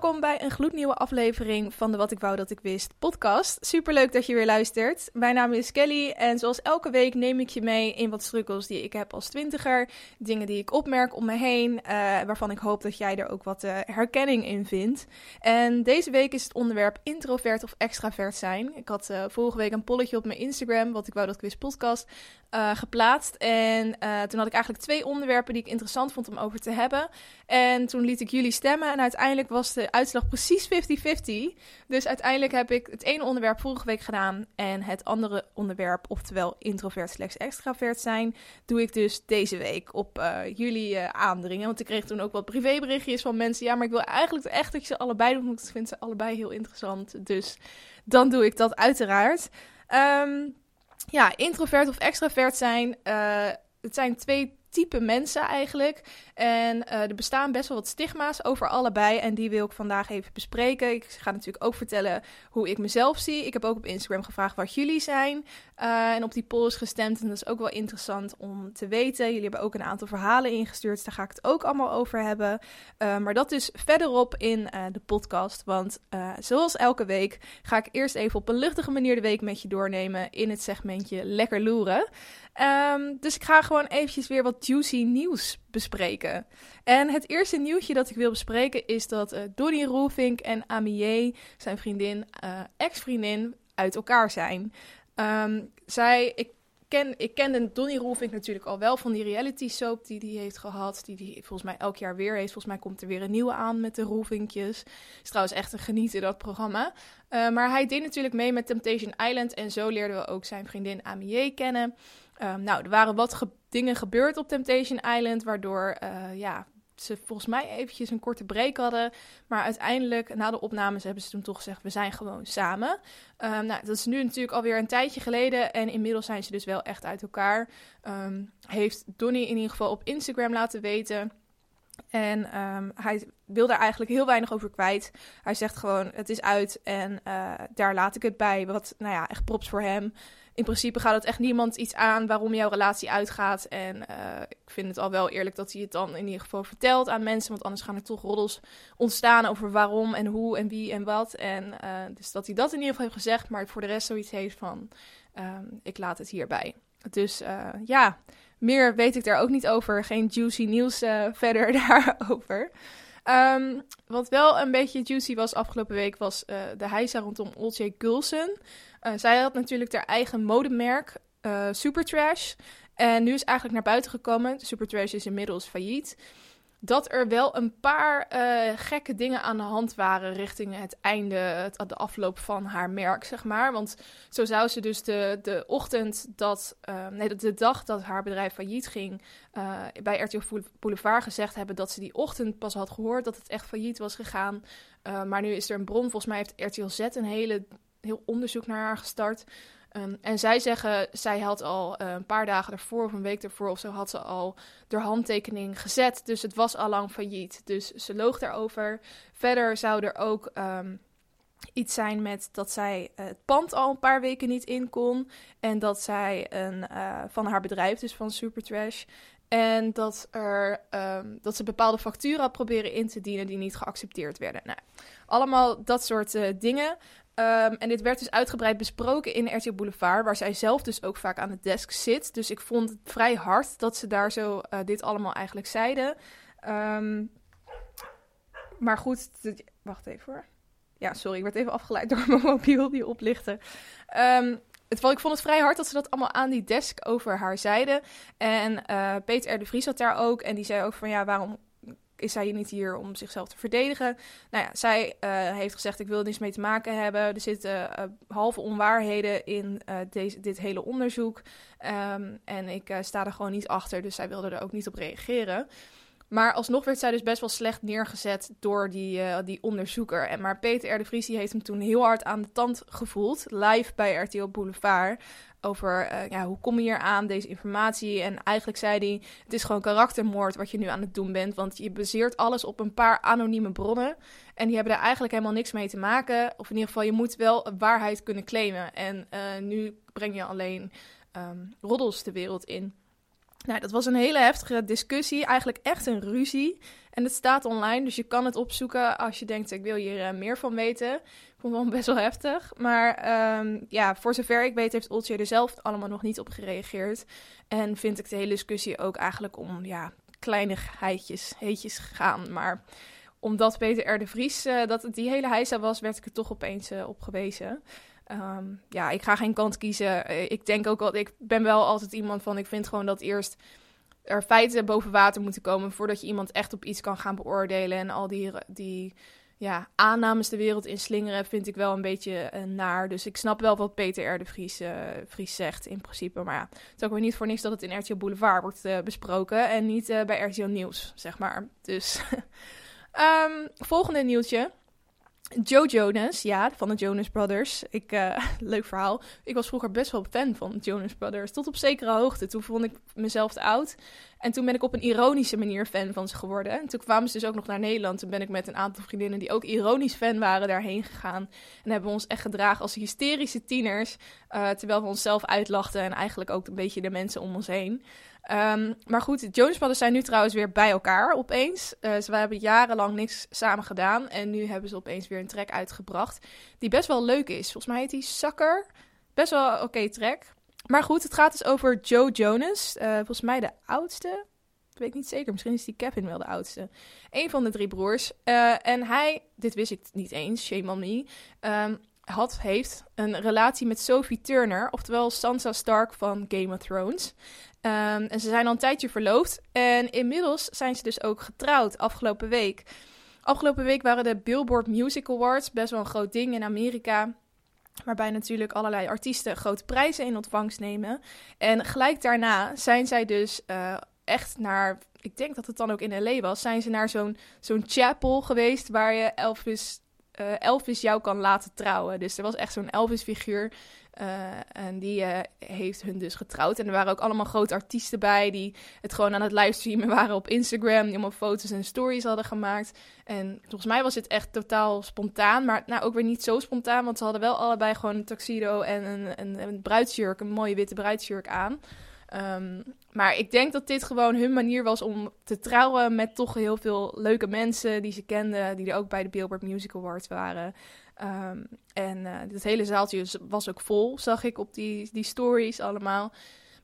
welkom bij een gloednieuwe aflevering van de Wat ik wou dat ik wist podcast. Superleuk dat je weer luistert. Mijn naam is Kelly en zoals elke week neem ik je mee in wat struggles die ik heb als twintiger. Dingen die ik opmerk om me heen, uh, waarvan ik hoop dat jij er ook wat uh, herkenning in vindt. En deze week is het onderwerp introvert of extravert zijn. Ik had uh, vorige week een polletje op mijn Instagram, Wat ik wou dat ik wist podcast, geplaatst. En toen had ik eigenlijk twee onderwerpen die ik interessant vond om over te hebben. En toen liet ik jullie stemmen en uiteindelijk was de uitslag precies 50-50. Dus uiteindelijk heb ik het ene onderwerp vorige week gedaan en het andere onderwerp, oftewel introvert slechts extravert zijn, doe ik dus deze week op uh, jullie uh, aandringen. Want ik kreeg toen ook wat privéberichtjes van mensen. Ja, maar ik wil eigenlijk echt dat je ze allebei doet, want ik vind ze allebei heel interessant. Dus dan doe ik dat uiteraard. Um, ja, introvert of extravert zijn. Uh, het zijn twee type mensen eigenlijk. En uh, er bestaan best wel wat stigma's over allebei. En die wil ik vandaag even bespreken. Ik ga natuurlijk ook vertellen hoe ik mezelf zie. Ik heb ook op Instagram gevraagd wat jullie zijn. Uh, en op die poll is gestemd. En dat is ook wel interessant om te weten. Jullie hebben ook een aantal verhalen ingestuurd. Daar ga ik het ook allemaal over hebben. Uh, maar dat is verderop in de podcast. Want zoals elke week ga ik eerst even op een luchtige manier de week met je doornemen. In het segmentje Lekker Loeren. Um, dus ik ga gewoon eventjes weer wat juicy nieuws bespreken. En het eerste nieuwtje dat ik wil bespreken is dat uh, Donnie Roelvink en Amier, zijn vriendin, uh, ex-vriendin, uit elkaar zijn. Um, zij, ik ken, ik kende Donnie Roelvink natuurlijk al wel van die reality soap die hij heeft gehad. Die hij volgens mij elk jaar weer heeft. Volgens mij komt er weer een nieuwe aan met de Roelvinkjes. Is trouwens echt een genieten dat programma. Uh, maar hij deed natuurlijk mee met Temptation Island. En zo leerden we ook zijn vriendin Amier kennen. Um, nou, er waren wat ge dingen gebeurd op Temptation Island, waardoor uh, ja, ze volgens mij eventjes een korte break hadden. Maar uiteindelijk, na de opnames, hebben ze toen toch gezegd: we zijn gewoon samen. Um, nou, dat is nu natuurlijk alweer een tijdje geleden. En inmiddels zijn ze dus wel echt uit elkaar. Um, heeft Donnie in ieder geval op Instagram laten weten. En hij wil daar eigenlijk heel weinig over kwijt. Hij zegt gewoon: het is uit en uh, daar laat ik het bij. Wat, nou ja, echt props voor hem in principe gaat het echt niemand iets aan waarom jouw relatie uitgaat. En uh, ik vind het al wel eerlijk dat hij het dan in ieder geval vertelt aan mensen. Want anders gaan er toch roddels ontstaan over waarom en hoe en wie en wat. En uh, dus dat hij dat in ieder geval heeft gezegd. Maar voor de rest zoiets heeft van, um, ik laat het hierbij. Dus uh, ja, meer weet ik daar ook niet over. Geen juicy nieuws verder daarover. Um, wat wel een beetje juicy was afgelopen week was de heisa rondom Olcay Gulsen. Uh, zij had natuurlijk haar eigen modemerk, uh, Supertrash. En nu is eigenlijk naar buiten gekomen, Supertrash is inmiddels failliet dat er wel een paar uh, gekke dingen aan de hand waren richting het einde, het, de afloop van haar merk, zeg maar. Want zo zou ze dus de, de ochtend dat, nee, de dag dat haar bedrijf failliet ging, bij RTL Boulevard gezegd hebben dat ze die ochtend pas had gehoord dat het echt failliet was gegaan. maar nu is er een bron, volgens mij heeft RTL Z een hele, heel onderzoek naar haar gestart. Um, en zij zeggen, zij had al uh, een paar dagen ervoor of een week ervoor of zo, had ze al de handtekening gezet. Dus het was al lang failliet. Dus ze loog daarover. Verder zou er ook um, iets zijn met dat zij uh, het pand al een paar weken niet in kon. En dat zij een, uh, van haar bedrijf, dus van Supertrash, en dat, er, um, dat ze bepaalde facturen had proberen in te dienen die niet geaccepteerd werden. Nou, allemaal dat soort dingen. Um, en dit werd dus uitgebreid besproken in RTL Boulevard, waar zij zelf dus ook vaak aan de desk zit. Dus ik vond het vrij hard dat ze daar zo uh, dit allemaal eigenlijk zeiden. Um, maar goed, wacht even hoor. Ja, sorry, ik werd even afgeleid door mijn mobiel die oplichtte. Um, het, ik vond het vrij hard dat ze dat allemaal aan die desk over haar zeiden. En uh, Peter R. de Vries zat daar ook. En die zei ook van ja, waarom is zij niet hier om zichzelf te verdedigen? Nou ja, zij uh, heeft gezegd: Ik wil er niets mee te maken hebben. Er zitten uh, halve onwaarheden in uh, deze, dit hele onderzoek. Um, en ik sta er gewoon niet achter, dus zij wilde er ook niet op reageren. Maar alsnog werd zij dus best wel slecht neergezet door die, uh, die onderzoeker. En maar Peter R. de Vries heeft hem toen heel hard aan de tand gevoeld. Live bij RTL Boulevard. Over uh, ja, hoe kom je hier aan, deze informatie. En eigenlijk zei hij, het is gewoon karaktermoord wat je nu aan het doen bent. Want je baseert alles op een paar anonieme bronnen. En die hebben daar eigenlijk helemaal niks mee te maken. Of in ieder geval, je moet wel waarheid kunnen claimen. En uh, nu breng je alleen um, roddels de wereld in. Nou, dat was een hele heftige discussie, eigenlijk echt een ruzie. En het staat online, dus je kan het opzoeken als je denkt, ik wil hier uh, meer van weten. Ik vond het wel best wel heftig. Maar um, ja, voor zover ik weet heeft Oltje er zelf allemaal nog niet op gereageerd. En vind ik de hele discussie ook eigenlijk om ja, kleinigheidjes, heetjes gaan. Maar omdat Peter R. de Vries, uh, dat die hele heisa was, werd ik er toch opeens uh, op gewezen. Um, ja, ik ga geen kant kiezen. Ik denk ook al, ik ben wel altijd iemand van, ik vind gewoon dat eerst er feiten boven water moeten komen voordat je iemand echt op iets kan gaan beoordelen. En al die, die ja, aannames de wereld inslingeren vind ik wel een beetje uh, naar. Dus ik snap wel wat Peter R. de Vries, uh, Vries zegt in principe. Maar ja, het is ook weer niet voor niks dat het in RTL Boulevard wordt besproken en niet bij RTL Nieuws, zeg maar. Dus um, volgende nieuwtje. Joe Jonas, ja, van de Jonas Brothers. Ik, uh, leuk verhaal. Ik was vroeger best wel fan van de Jonas Brothers. Tot op zekere hoogte. Toen vond ik mezelf te oud. En toen ben ik op een ironische manier fan van ze geworden. En toen kwamen ze dus ook nog naar Nederland. Toen ben ik met een aantal vriendinnen die ook ironisch fan waren daarheen gegaan. En hebben we ons echt gedragen als hysterische tieners. Uh, terwijl we onszelf uitlachten en eigenlijk ook een beetje de mensen om ons heen. Um, maar goed, Jonas Brothers zijn nu trouwens weer bij elkaar opeens. Uh, ze hebben jarenlang niks samen gedaan. En nu hebben ze opeens weer een track uitgebracht. Die best wel leuk is. Volgens mij heet die Sucker. Best wel oké track. Maar goed, het gaat dus over Joe Jonas. Uh, volgens mij de oudste. Ik weet niet zeker. Misschien is die Kevin wel de oudste. Een van de drie broers. Uh, en hij, dit wist ik niet eens, shame on me. Um, had, heeft een relatie met Sophie Turner, oftewel Sansa Stark van Game of Thrones. Um, en ze zijn al een tijdje verloofd. En inmiddels zijn ze dus ook getrouwd afgelopen week. Afgelopen week waren de Billboard Music Awards best wel een groot ding in Amerika. Waarbij natuurlijk allerlei artiesten grote prijzen in ontvangst nemen. En gelijk daarna zijn zij dus uh, echt naar. Ik denk dat het dan ook in LA was. Zijn ze naar zo'n zo'n chapel geweest. Waar je Elvis uh, Elvis jou kan laten trouwen. Dus er was echt zo'n Elvis-figuur. Uh, en die uh, heeft hun dus getrouwd. En er waren ook allemaal grote artiesten bij die het gewoon aan het livestreamen waren op Instagram. Die allemaal foto's en stories hadden gemaakt. En volgens mij was het echt totaal spontaan. Maar nou ook weer niet zo spontaan. Want ze hadden wel allebei gewoon een tuxedo en een, een, een bruidsjurk. Een mooie witte bruidsjurk aan. Um, maar ik denk dat dit gewoon hun manier was om te trouwen met toch heel veel leuke mensen die ze kenden, die er ook bij de Billboard Music Awards waren. Um, en uh, het hele zaaltje was ook vol, zag ik op die, die stories allemaal.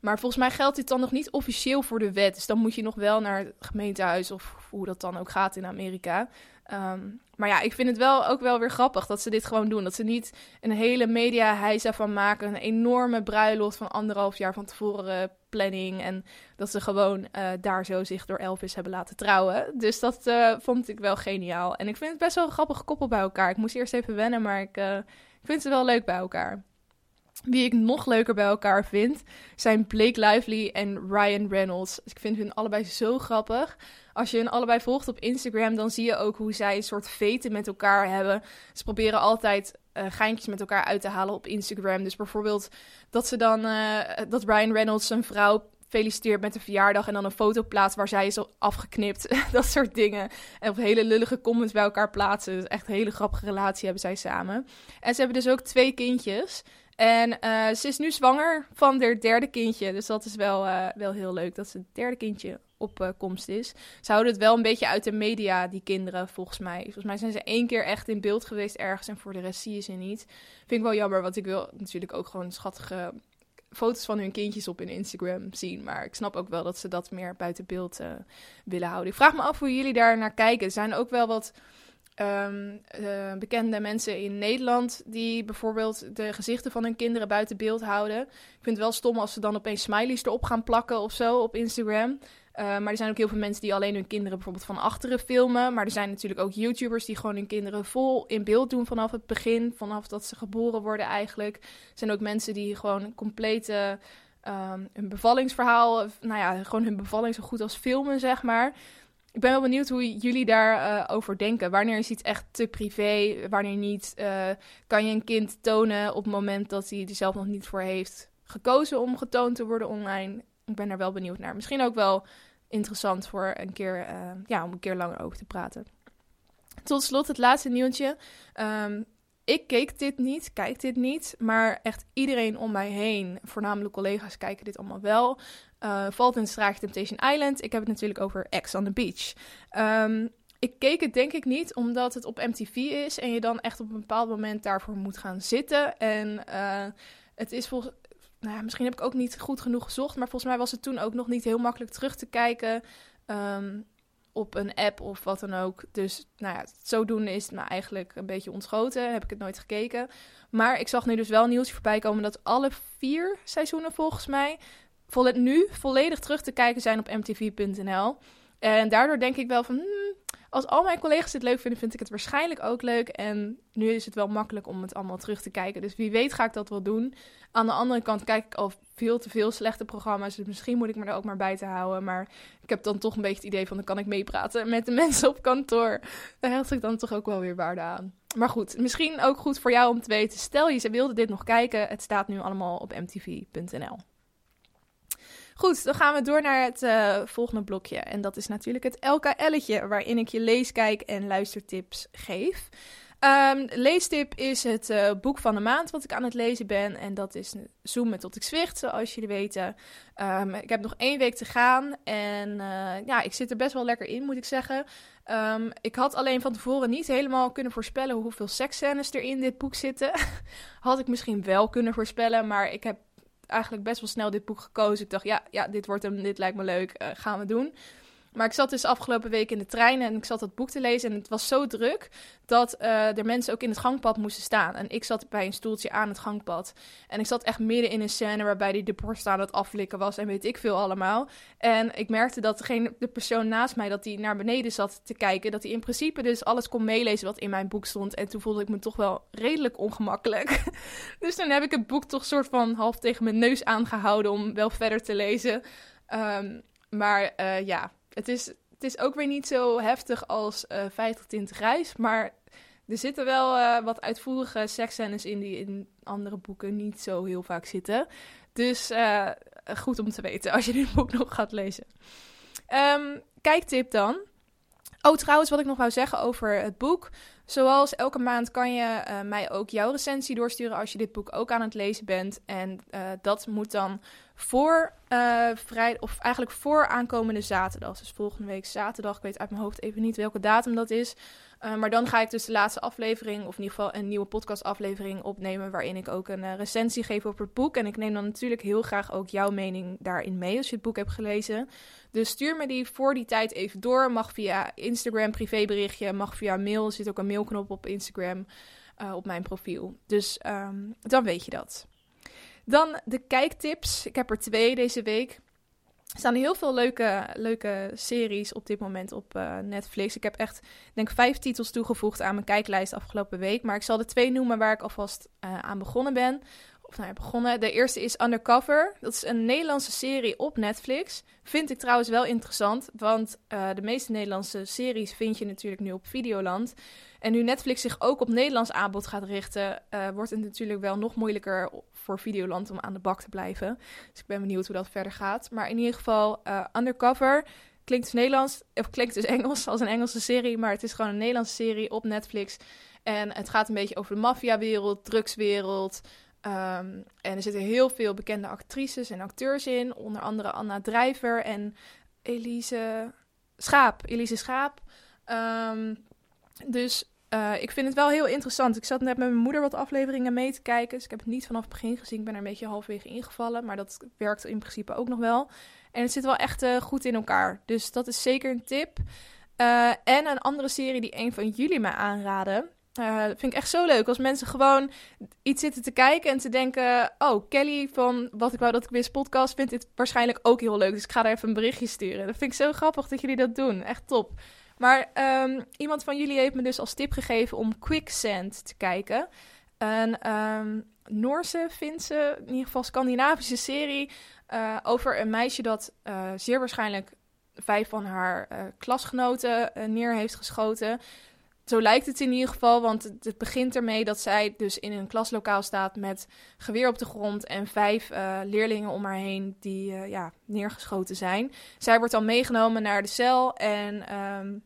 Maar volgens mij geldt dit dan nog niet officieel voor de wet. Dus dan moet je nog wel naar het gemeentehuis of hoe dat dan ook gaat in Amerika. Um, maar ja, ik vind het wel ook wel weer grappig dat ze dit gewoon doen. Dat ze niet een hele media heisa van maken. Een enorme bruiloft van anderhalf jaar van tevoren planning. En dat ze gewoon uh, daar zo zich door Elvis hebben laten trouwen. Dus dat uh, vond ik wel geniaal. En ik vind het best wel een grappig koppel bij elkaar. Ik moest eerst even wennen, maar ik, ik vind ze wel leuk bij elkaar. Wie ik nog leuker bij elkaar vind, zijn Blake Lively en Ryan Reynolds. Ik vind hun allebei zo grappig. Als je hen allebei volgt op Instagram, dan zie je ook hoe zij een soort veten met elkaar hebben. Ze proberen altijd uh, geintjes met elkaar uit te halen op Instagram. Dus bijvoorbeeld dat ze dan uh, dat Ryan Reynolds zijn vrouw feliciteert met de verjaardag en dan een foto plaatst waar zij is afgeknipt. dat soort dingen. En op hele lullige comments bij elkaar plaatsen. Dus echt een hele grappige relatie hebben zij samen. En ze hebben dus ook twee kindjes. En uh, ze is nu zwanger van haar derde kindje. Dus dat is wel, uh, wel heel leuk dat ze het derde kindje op uh, komst is. Ze houden het wel een beetje uit de media, die kinderen, volgens mij. Volgens mij zijn ze één keer echt in beeld geweest ergens en voor de rest zie je ze niet. Vind ik wel jammer, want ik wil natuurlijk ook gewoon schattige foto's van hun kindjes op in Instagram zien. Maar ik snap ook wel dat ze dat meer buiten beeld willen houden. Ik vraag me af hoe jullie daar naar kijken. Er zijn ook wel wat um, uh, bekende mensen in Nederland die bijvoorbeeld de gezichten van hun kinderen buiten beeld houden. Ik vind het wel stom als ze dan opeens smileys erop gaan plakken of zo op Instagram. Uh, maar er zijn ook heel veel mensen die alleen hun kinderen bijvoorbeeld van achteren filmen. Maar er zijn natuurlijk ook YouTubers die gewoon hun kinderen vol in beeld doen vanaf het begin. Vanaf dat ze geboren worden eigenlijk. Er zijn ook mensen die gewoon complete um, hun bevallingsverhaal, nou ja, gewoon hun bevalling zo goed als filmen, zeg maar ik ben wel benieuwd hoe jullie daarover uh, over denken. Wanneer is iets echt te privé, wanneer niet? Uh, kan je een kind tonen op het moment dat hij er zelf nog niet voor heeft gekozen om getoond te worden online? Ik ben daar wel benieuwd naar. Misschien ook wel interessant voor een keer, uh, ja, om een keer langer over te praten. Tot slot het laatste nieuwtje. Um, ik keek dit niet, kijk dit niet, maar echt iedereen om mij heen, voornamelijk collega's, kijken dit allemaal wel. Uh, valt in de straat Temptation Island. Ik heb het natuurlijk over X on the Beach. Um, ik keek het denk ik niet, omdat het op MTV is en je dan echt op een bepaald moment daarvoor moet gaan zitten. En uh, het is volgens. Nou misschien heb ik ook niet goed genoeg gezocht, maar volgens mij was het toen ook nog niet heel makkelijk terug te kijken um, op een app of wat dan ook. Dus nou ja, zodoende is het me eigenlijk een beetje ontschoten. Heb ik het nooit gekeken. Maar ik zag nu dus wel nieuws voorbij komen dat alle vier seizoenen volgens mij nu volledig terug te kijken zijn op mtv.nl. En daardoor denk ik wel van, hmm, als al mijn collega's dit leuk vinden, vind ik het waarschijnlijk ook leuk. En nu is het wel makkelijk om het allemaal terug te kijken. Dus wie weet ga ik dat wel doen. Aan de andere kant kijk ik al veel te veel slechte programma's. Dus misschien moet ik me er ook maar bij te houden. Maar ik heb dan toch een beetje het idee van, dan kan ik meepraten met de mensen op kantoor. Daar hecht ik dan toch ook wel weer waarde aan. Maar goed, misschien ook goed voor jou om te weten. Stel je ze wilde dit nog kijken. Het staat nu allemaal op mtv.nl. Goed, dan gaan we door naar het uh, volgende blokje. En dat is natuurlijk het LKL'tje, waarin ik je leeskijk en luistertips geef. Um, leestip is het uh, boek van de maand wat ik aan het lezen ben. En dat is Zoomen tot ik zwicht, zoals jullie weten. Um, ik heb nog één week te gaan. En uh, ja, ik zit er best wel lekker in, moet ik zeggen. Um, ik had alleen van tevoren niet helemaal kunnen voorspellen hoeveel seksscènes er in dit boek zitten. had ik misschien wel kunnen voorspellen, maar ik heb eigenlijk best wel snel dit boek gekozen. Ik dacht, ja, ja dit wordt hem, dit lijkt me leuk, uh, gaan we doen. Maar ik zat dus afgelopen week in de trein en ik zat dat boek te lezen. En het was zo druk dat uh, er mensen ook in het gangpad moesten staan. En ik zat bij een stoeltje aan het gangpad. En ik zat echt midden in een scène waarbij die de borst aan het aflikken was. En weet ik veel allemaal. En ik merkte dat degene, de persoon naast mij, dat die naar beneden zat te kijken. Dat hij in principe dus alles kon meelezen wat in mijn boek stond. En toen voelde ik me toch wel redelijk ongemakkelijk. dus toen heb ik het boek toch soort van half tegen mijn neus aangehouden om wel verder te lezen. Um, maar uh, ja, het is, het is ook weer niet zo heftig als uh, 50 Tinten Grijs. Maar er zitten wel uh, wat uitvoerige seksscènes in die in andere boeken niet zo heel vaak zitten. Dus uh, goed om te weten als je dit boek nog gaat lezen. Um, kijktip dan. Oh, trouwens, wat ik nog wou zeggen over het boek. Zoals elke maand kan je mij ook jouw recensie doorsturen als je dit boek ook aan het lezen bent. En dat moet dan voor uh, vrijdag, of eigenlijk voor aankomende zaterdag. Dus volgende week zaterdag. Ik weet uit mijn hoofd even niet welke datum dat is. Uh, maar dan ga ik dus de laatste aflevering, of in ieder geval een nieuwe podcastaflevering opnemen. Waarin ik ook een uh, recensie geef op het boek. En ik neem dan natuurlijk heel graag ook jouw mening daarin mee als je het boek hebt gelezen. Dus stuur me die voor die tijd even door. Mag via Instagram, privéberichtje. Mag via mail. Er zit ook een mailknop op Instagram op mijn profiel. Dus um, dan weet je dat. Dan de kijktips. Ik heb er twee deze week. Er staan heel veel leuke, leuke series op dit moment op uh, Netflix. Ik heb echt, denk vijf titels toegevoegd aan mijn kijklijst afgelopen week. Maar ik zal de twee noemen waar ik alvast uh, aan begonnen ben. Of nou begonnen. De eerste is Undercover. Dat is een Nederlandse serie op Netflix. Vind ik trouwens wel interessant. Want uh, de meeste Nederlandse series vind je natuurlijk nu op Videoland. En nu Netflix zich ook op Nederlands aanbod gaat richten, uh, wordt het natuurlijk wel nog moeilijker voor Videoland om aan de bak te blijven. Dus ik ben benieuwd hoe dat verder gaat. Maar in ieder geval, uh, Undercover klinkt dus Nederlands, of klinkt dus Engels als een Engelse serie, maar het is gewoon een Nederlandse serie op Netflix. En het gaat een beetje over de maffiawereld, drugswereld. Um, en er zitten heel veel bekende actrices en acteurs in, onder andere Anna Drijver en Elise Schaap. Elise Schaap. Um, dus uh, ik vind het wel heel interessant. Ik zat net met mijn moeder wat afleveringen mee te kijken. Dus ik heb het niet vanaf het begin gezien. Ik ben er een beetje halfwege ingevallen. Maar dat werkt in principe ook nog wel. En het zit wel echt uh, goed in elkaar. Dus dat is zeker een tip. Uh, en een andere serie die een van jullie mij aanraden. Uh, vind ik echt zo leuk. Als mensen gewoon iets zitten te kijken en te denken: Oh, Kelly van Wat ik wou dat ik wist podcast vindt dit waarschijnlijk ook heel leuk. Dus ik ga daar even een berichtje sturen. Dat vind ik zo grappig dat jullie dat doen. Echt top. Maar um, iemand van jullie heeft me dus als tip gegeven om Quicksand te kijken. Een um, Noorse, Finse, in ieder geval Scandinavische serie uh, over een meisje dat uh, zeer waarschijnlijk vijf van haar klasgenoten neer heeft geschoten. Zo lijkt het in ieder geval, want het, begint ermee dat zij dus in een klaslokaal staat met geweer op de grond en vijf uh, leerlingen om haar heen die uh, ja, neergeschoten zijn. Zij wordt dan meegenomen naar de cel en um,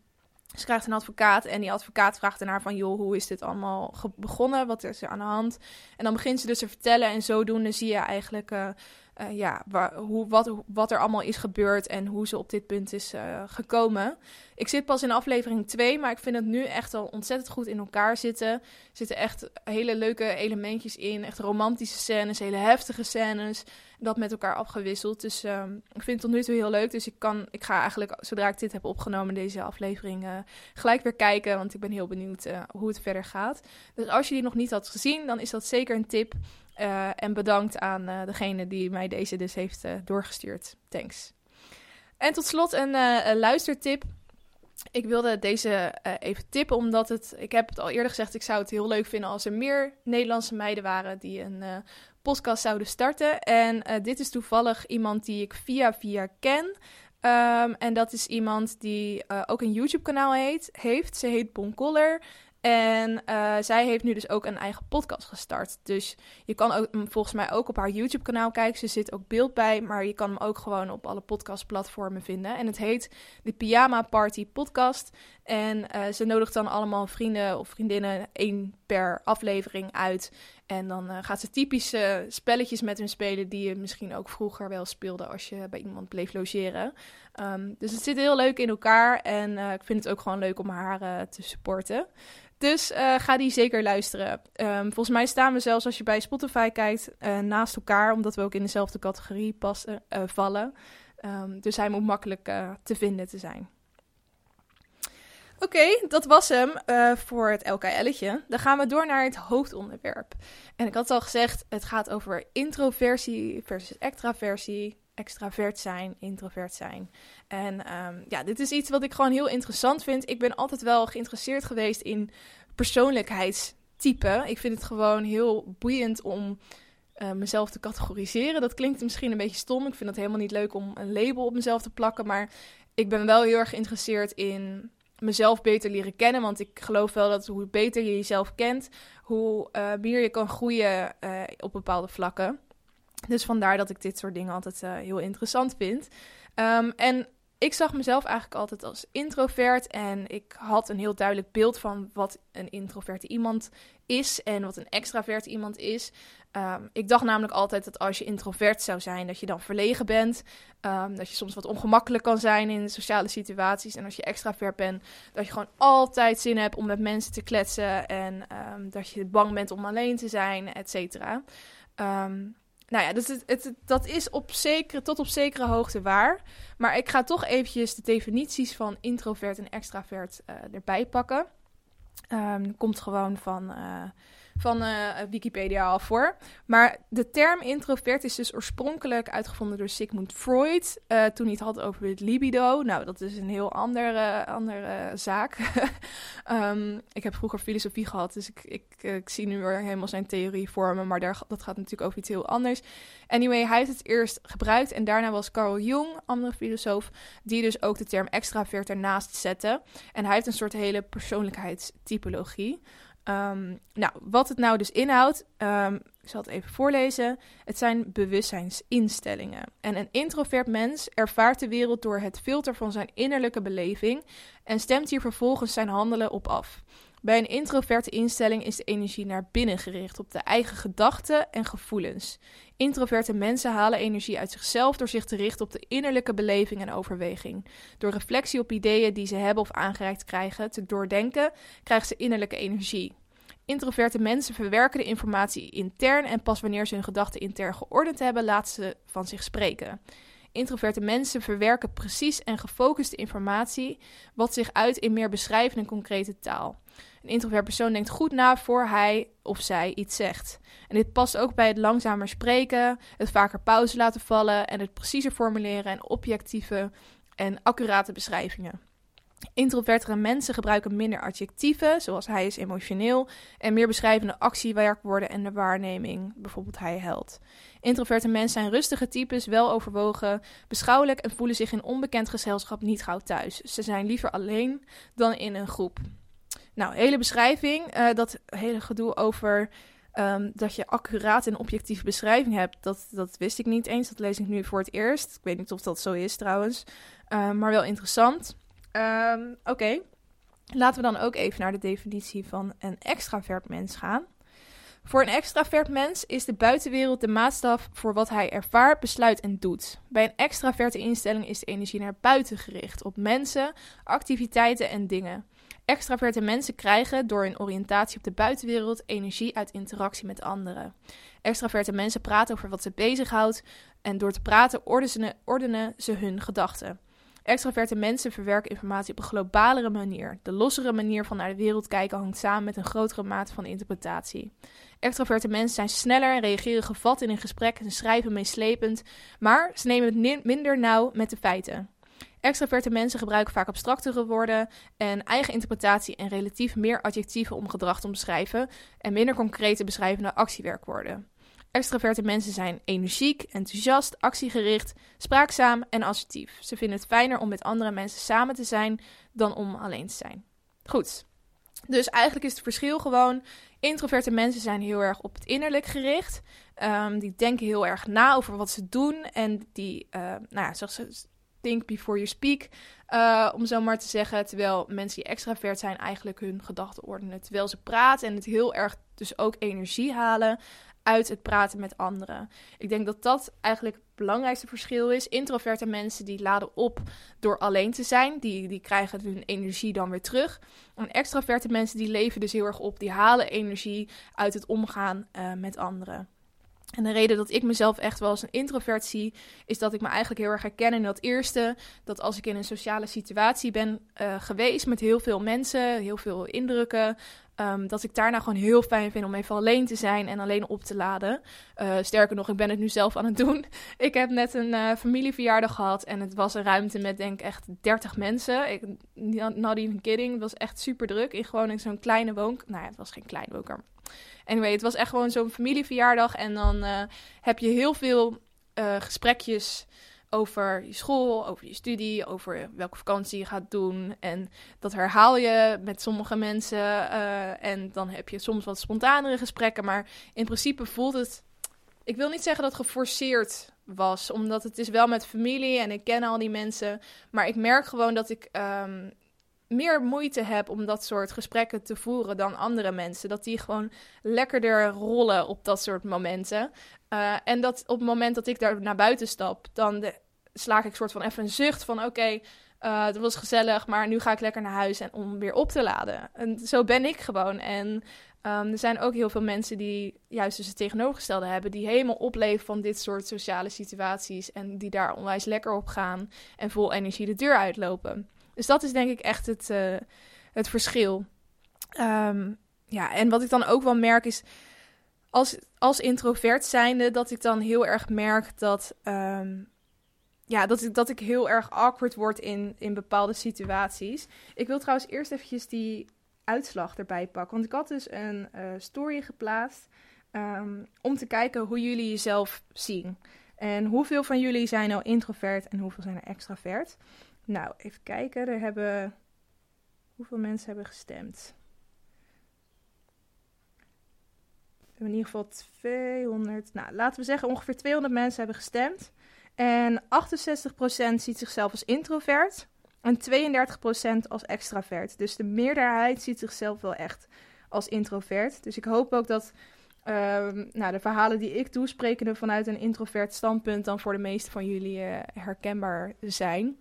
Ze krijgt een advocaat en die advocaat vraagt aan haar van... joh, hoe is dit allemaal begonnen? Wat is er aan de hand? En dan begint ze dus te vertellen en zodoende zie je eigenlijk... Uh, uh, ja, hoe, wat, wat er allemaal is gebeurd en hoe ze op dit punt is uh, gekomen. Ik zit pas in aflevering 2, maar ik vind het nu echt al ontzettend goed in elkaar zitten. Er zitten echt hele leuke elementjes in, echt romantische scènes, hele heftige scènes. Dat met elkaar afgewisseld. Dus uh, ik vind het tot nu toe heel leuk. Dus ik, kan, ik ga eigenlijk, zodra ik dit heb opgenomen, deze aflevering, uh, gelijk weer kijken. Want ik ben heel benieuwd hoe het verder gaat. Dus als je die nog niet had gezien, dan is dat zeker een tip. Uh, en bedankt aan uh, degene die mij deze dus heeft uh, doorgestuurd. Thanks. En tot slot een, luistertip. Ik wilde deze even tippen, omdat het, ik heb het al eerder gezegd, ik zou het heel leuk vinden als er meer Nederlandse meiden waren die een podcast zouden starten. En dit is toevallig iemand die ik via via ken. Um, en dat is iemand die ook een YouTube-kanaal heeft. Ze heet Bon Coller. En uh, zij heeft nu dus ook een eigen podcast gestart. Dus je kan ook, mm, volgens mij ook op haar YouTube-kanaal kijken. Ze zit ook beeld bij, maar je kan hem ook gewoon op alle podcastplatformen vinden. En het heet de Pyjama Party Podcast. En uh, ze nodigt dan allemaal vrienden of vriendinnen één per aflevering uit. En dan uh, gaat ze typische spelletjes met hun spelen die je misschien ook vroeger wel speelde als je bij iemand bleef logeren. Um, dus het zit heel leuk in elkaar en ik vind het ook gewoon leuk om haar te supporten. Dus ga die zeker luisteren. Um, volgens mij staan we zelfs als je bij Spotify kijkt naast elkaar, omdat we ook in dezelfde categorie passen, vallen. Um, dus hij moet makkelijk te vinden te zijn. Oké, dat was hem voor het LKL'tje. Dan gaan we door naar het hoofdonderwerp. En ik had al gezegd, het gaat over introversie versus extraversie extravert zijn, introvert zijn. En um, ja, dit is iets wat ik gewoon heel interessant vind. Ik ben altijd wel geïnteresseerd geweest in persoonlijkheidstypen. Ik vind het gewoon heel boeiend om uh, mezelf te categoriseren. Dat klinkt misschien een beetje stom. Ik vind het helemaal niet leuk om een label op mezelf te plakken. Maar ik ben wel heel erg geïnteresseerd in mezelf beter leren kennen. Want ik geloof wel dat hoe beter je jezelf kent, hoe uh, meer je kan groeien uh, op bepaalde vlakken. Dus vandaar dat ik dit soort dingen altijd uh, heel interessant vind. Um, en ik zag mezelf eigenlijk altijd als introvert en ik had een heel duidelijk beeld van wat een introverte iemand is en wat een extraverte iemand is. Um, ik dacht namelijk altijd dat als je introvert zou zijn, dat je dan verlegen bent. Um, dat je soms wat ongemakkelijk kan zijn in sociale situaties. En als je extravert bent, dat je gewoon altijd zin hebt om met mensen te kletsen. En um, dat je bang bent om alleen te zijn, et cetera. Nou ja, dus het, het, dat is op zekere, tot op zekere hoogte waar. Maar ik ga toch eventjes de definities van introvert en extravert uh, erbij pakken. Um, komt gewoon van uh, van uh, Wikipedia al voor. Maar de term introvert is dus oorspronkelijk uitgevonden door Sigmund Freud. Uh, toen hij het had over het libido. Nou, dat is een heel andere, andere zaak. um, ik heb vroeger filosofie gehad, dus ik, ik, ik zie nu weer helemaal zijn theorie vormen. Maar daar, dat gaat natuurlijk over iets heel anders. Anyway, hij heeft het eerst gebruikt. En daarna was Carl Jung, andere filosoof, die dus ook de term extravert ernaast zette. En hij heeft een soort hele persoonlijkheidstypologie. Um, nou, wat het nou dus inhoudt, um, ik zal het even voorlezen. Het zijn bewustzijnsinstellingen. En een introvert mens ervaart de wereld door het filter van zijn innerlijke beleving en stemt hier vervolgens zijn handelen op af. Bij een introverte instelling is de energie naar binnen gericht op de eigen gedachten en gevoelens. Introverte mensen halen energie uit zichzelf door zich te richten op de innerlijke beleving en overweging. Door reflectie op ideeën die ze hebben of aangereikt krijgen te doordenken, krijgen ze innerlijke energie. Introverte mensen verwerken de informatie intern en pas wanneer ze hun gedachten intern geordend hebben, laten ze van zich spreken. Introverte mensen verwerken precies en gefocuste informatie, wat zich uit in meer beschrijvende en concrete taal. Een introvert persoon denkt goed na voor hij of zij iets zegt. En dit past ook bij het langzamer spreken, het vaker pauze laten vallen en het preciezer formuleren en objectieve en accurate beschrijvingen. Introvertere mensen gebruiken minder adjectieven, zoals hij is emotioneel, en meer beschrijvende actiewerkwoorden en de waarneming, bijvoorbeeld hij helpt. Introverte mensen zijn rustige types, wel overwogen, beschouwelijk en voelen zich in onbekend gezelschap niet gauw thuis. Ze zijn liever alleen dan in een groep. Nou, hele beschrijving, uh, dat hele gedoe over um, dat je accuraat en objectieve beschrijving hebt, dat, dat wist ik niet eens. Dat lees ik nu voor het eerst. Ik weet niet of dat zo is trouwens, uh, maar wel interessant. Um, Oké. Laten we dan ook even naar de definitie van een extravert mens gaan. Voor een extravert mens is de buitenwereld de maatstaf voor wat hij ervaart, besluit en doet. Bij een extraverte instelling is de energie naar buiten gericht, op mensen, activiteiten en dingen. Extraverte mensen krijgen door hun oriëntatie op de buitenwereld energie uit interactie met anderen. Extraverte mensen praten over wat ze bezighoudt en door te praten ordenen, ze hun gedachten. Extraverte mensen verwerken informatie op een globalere manier. De lossere manier van naar de wereld kijken hangt samen met een grotere mate van interpretatie. Extraverte mensen zijn sneller en reageren gevat in een gesprek en schrijven meeslepend, maar ze nemen het minder nauw met de feiten. Extraverte mensen gebruiken vaak abstractere woorden en eigen interpretatie en relatief meer adjectieven om gedrag te omschrijven en minder concrete beschrijvende actiewerkwoorden. Extraverte mensen zijn energiek, enthousiast, actiegericht, spraakzaam en assertief. Ze vinden het fijner om met andere mensen samen te zijn dan om alleen te zijn. Goed. Dus eigenlijk is het verschil gewoon: introverte mensen zijn heel erg op het innerlijk gericht. Um, die denken heel erg na over wat ze doen. En die, uh, nou ja, zoals ze think before you speak, uh, om zo maar te zeggen. Terwijl mensen die extravert zijn eigenlijk hun gedachten ordenen. Terwijl ze praten en het heel erg dus ook energie halen uit het praten met anderen. Ik denk dat dat eigenlijk het belangrijkste verschil is. Introverte mensen die laden op door alleen te zijn. Die, die krijgen hun energie dan weer terug. En extraverte mensen die leven dus heel erg op. Die halen energie uit het omgaan uh, met anderen. En de reden dat ik mezelf echt wel als een introvert zie, is dat ik me eigenlijk heel erg herken in dat eerste. Dat als ik in een sociale situatie ben uh, geweest met heel veel mensen, heel veel indrukken, Um, dat ik daarna gewoon heel fijn vind om even alleen te zijn en alleen op te laden. Uh, sterker nog, ik ben het nu zelf aan het doen. Ik heb net een uh, familieverjaardag gehad en het was een ruimte met denk ik echt 30 mensen. Ik, not even kidding, het was echt super druk in gewoon in zo'n kleine woonkamer. Nou ja, het was geen kleine woonkamer. Anyway, het was echt gewoon zo'n familieverjaardag en dan uh, heb je heel veel gesprekjes over je school, over je studie, over welke vakantie je gaat doen. En dat herhaal je met sommige mensen. Uh, en dan heb je soms wat spontanere gesprekken. Maar in principe voelt het. Ik wil niet zeggen dat geforceerd was, omdat het is wel met familie en ik ken al die mensen. Maar ik merk gewoon dat ik um, meer moeite heb om dat soort gesprekken te voeren dan andere mensen. Dat die gewoon lekkerder rollen op dat soort momenten. Uh, en dat op het moment dat ik daar naar buiten stap, dan de, slaak ik soort van even een zucht van oké, okay, uh, het was gezellig, maar nu ga ik lekker naar huis en om weer op te laden. En zo ben ik gewoon. En um, er zijn ook heel veel mensen die juist dus het tegenovergestelde hebben, die helemaal opleven van dit soort sociale situaties en die daar onwijs lekker op gaan en vol energie de deur uitlopen. Dus dat is denk ik echt het, uh, het verschil. Um, ja, en wat ik dan ook wel merk is als, als introvert zijnde, dat ik dan heel erg merk dat um, ja, dat ik, dat ik heel erg awkward word in, in bepaalde situaties. Ik wil trouwens eerst eventjes die uitslag erbij pakken. Want ik had dus een uh, story geplaatst um, om te kijken hoe jullie jezelf zien. En hoeveel van jullie zijn nou introvert en hoeveel zijn er extravert? Nou, even kijken. Er hebben... Hoeveel mensen hebben gestemd? We hebben in ieder geval 200... Nou, laten we zeggen ongeveer 200 mensen hebben gestemd. En 68% ziet zichzelf als introvert en 32% als extravert. Dus de meerderheid ziet zichzelf wel echt als introvert. Dus ik hoop ook dat uh, nou, de verhalen die ik toespreken vanuit een introvert standpunt dan voor de meeste van jullie uh, herkenbaar zijn.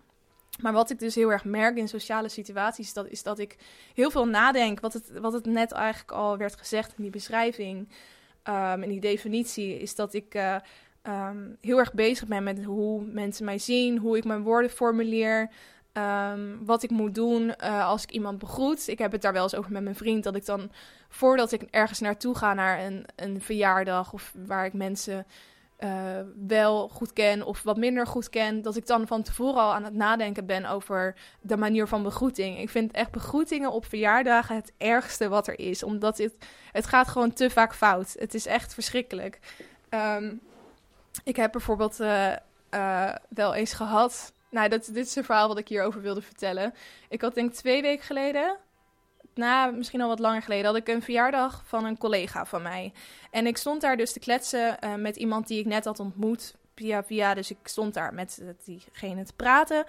Maar wat ik dus heel erg merk in sociale situaties, dat is dat ik heel veel nadenk. Wat het, wat het net eigenlijk al werd gezegd in die beschrijving, um, in die definitie, is dat ik uh, um, heel erg bezig ben met hoe mensen mij zien, hoe ik mijn woorden formuleer. Um, wat ik moet doen uh, als ik iemand begroet. Ik heb het daar wel eens over met mijn vriend. Dat ik dan voordat ik ergens naartoe ga, naar een, een verjaardag of waar ik mensen uh, wel goed ken of wat minder goed ken, dat ik dan van tevoren al aan het nadenken ben over de manier van begroeting. Ik vind echt begroetingen op verjaardagen het ergste wat er is, omdat het, het gaat gewoon te vaak fout. Het is echt verschrikkelijk. Um, ik heb bijvoorbeeld uh, uh, wel eens gehad. Nou, dat, dit is een verhaal wat ik hierover wilde vertellen. Ik had denk twee weken geleden, na misschien al wat langer geleden, had ik een verjaardag van een collega van mij. En ik stond daar dus te kletsen uh, met iemand die ik net had ontmoet via via. Dus ik stond daar met diegene te praten.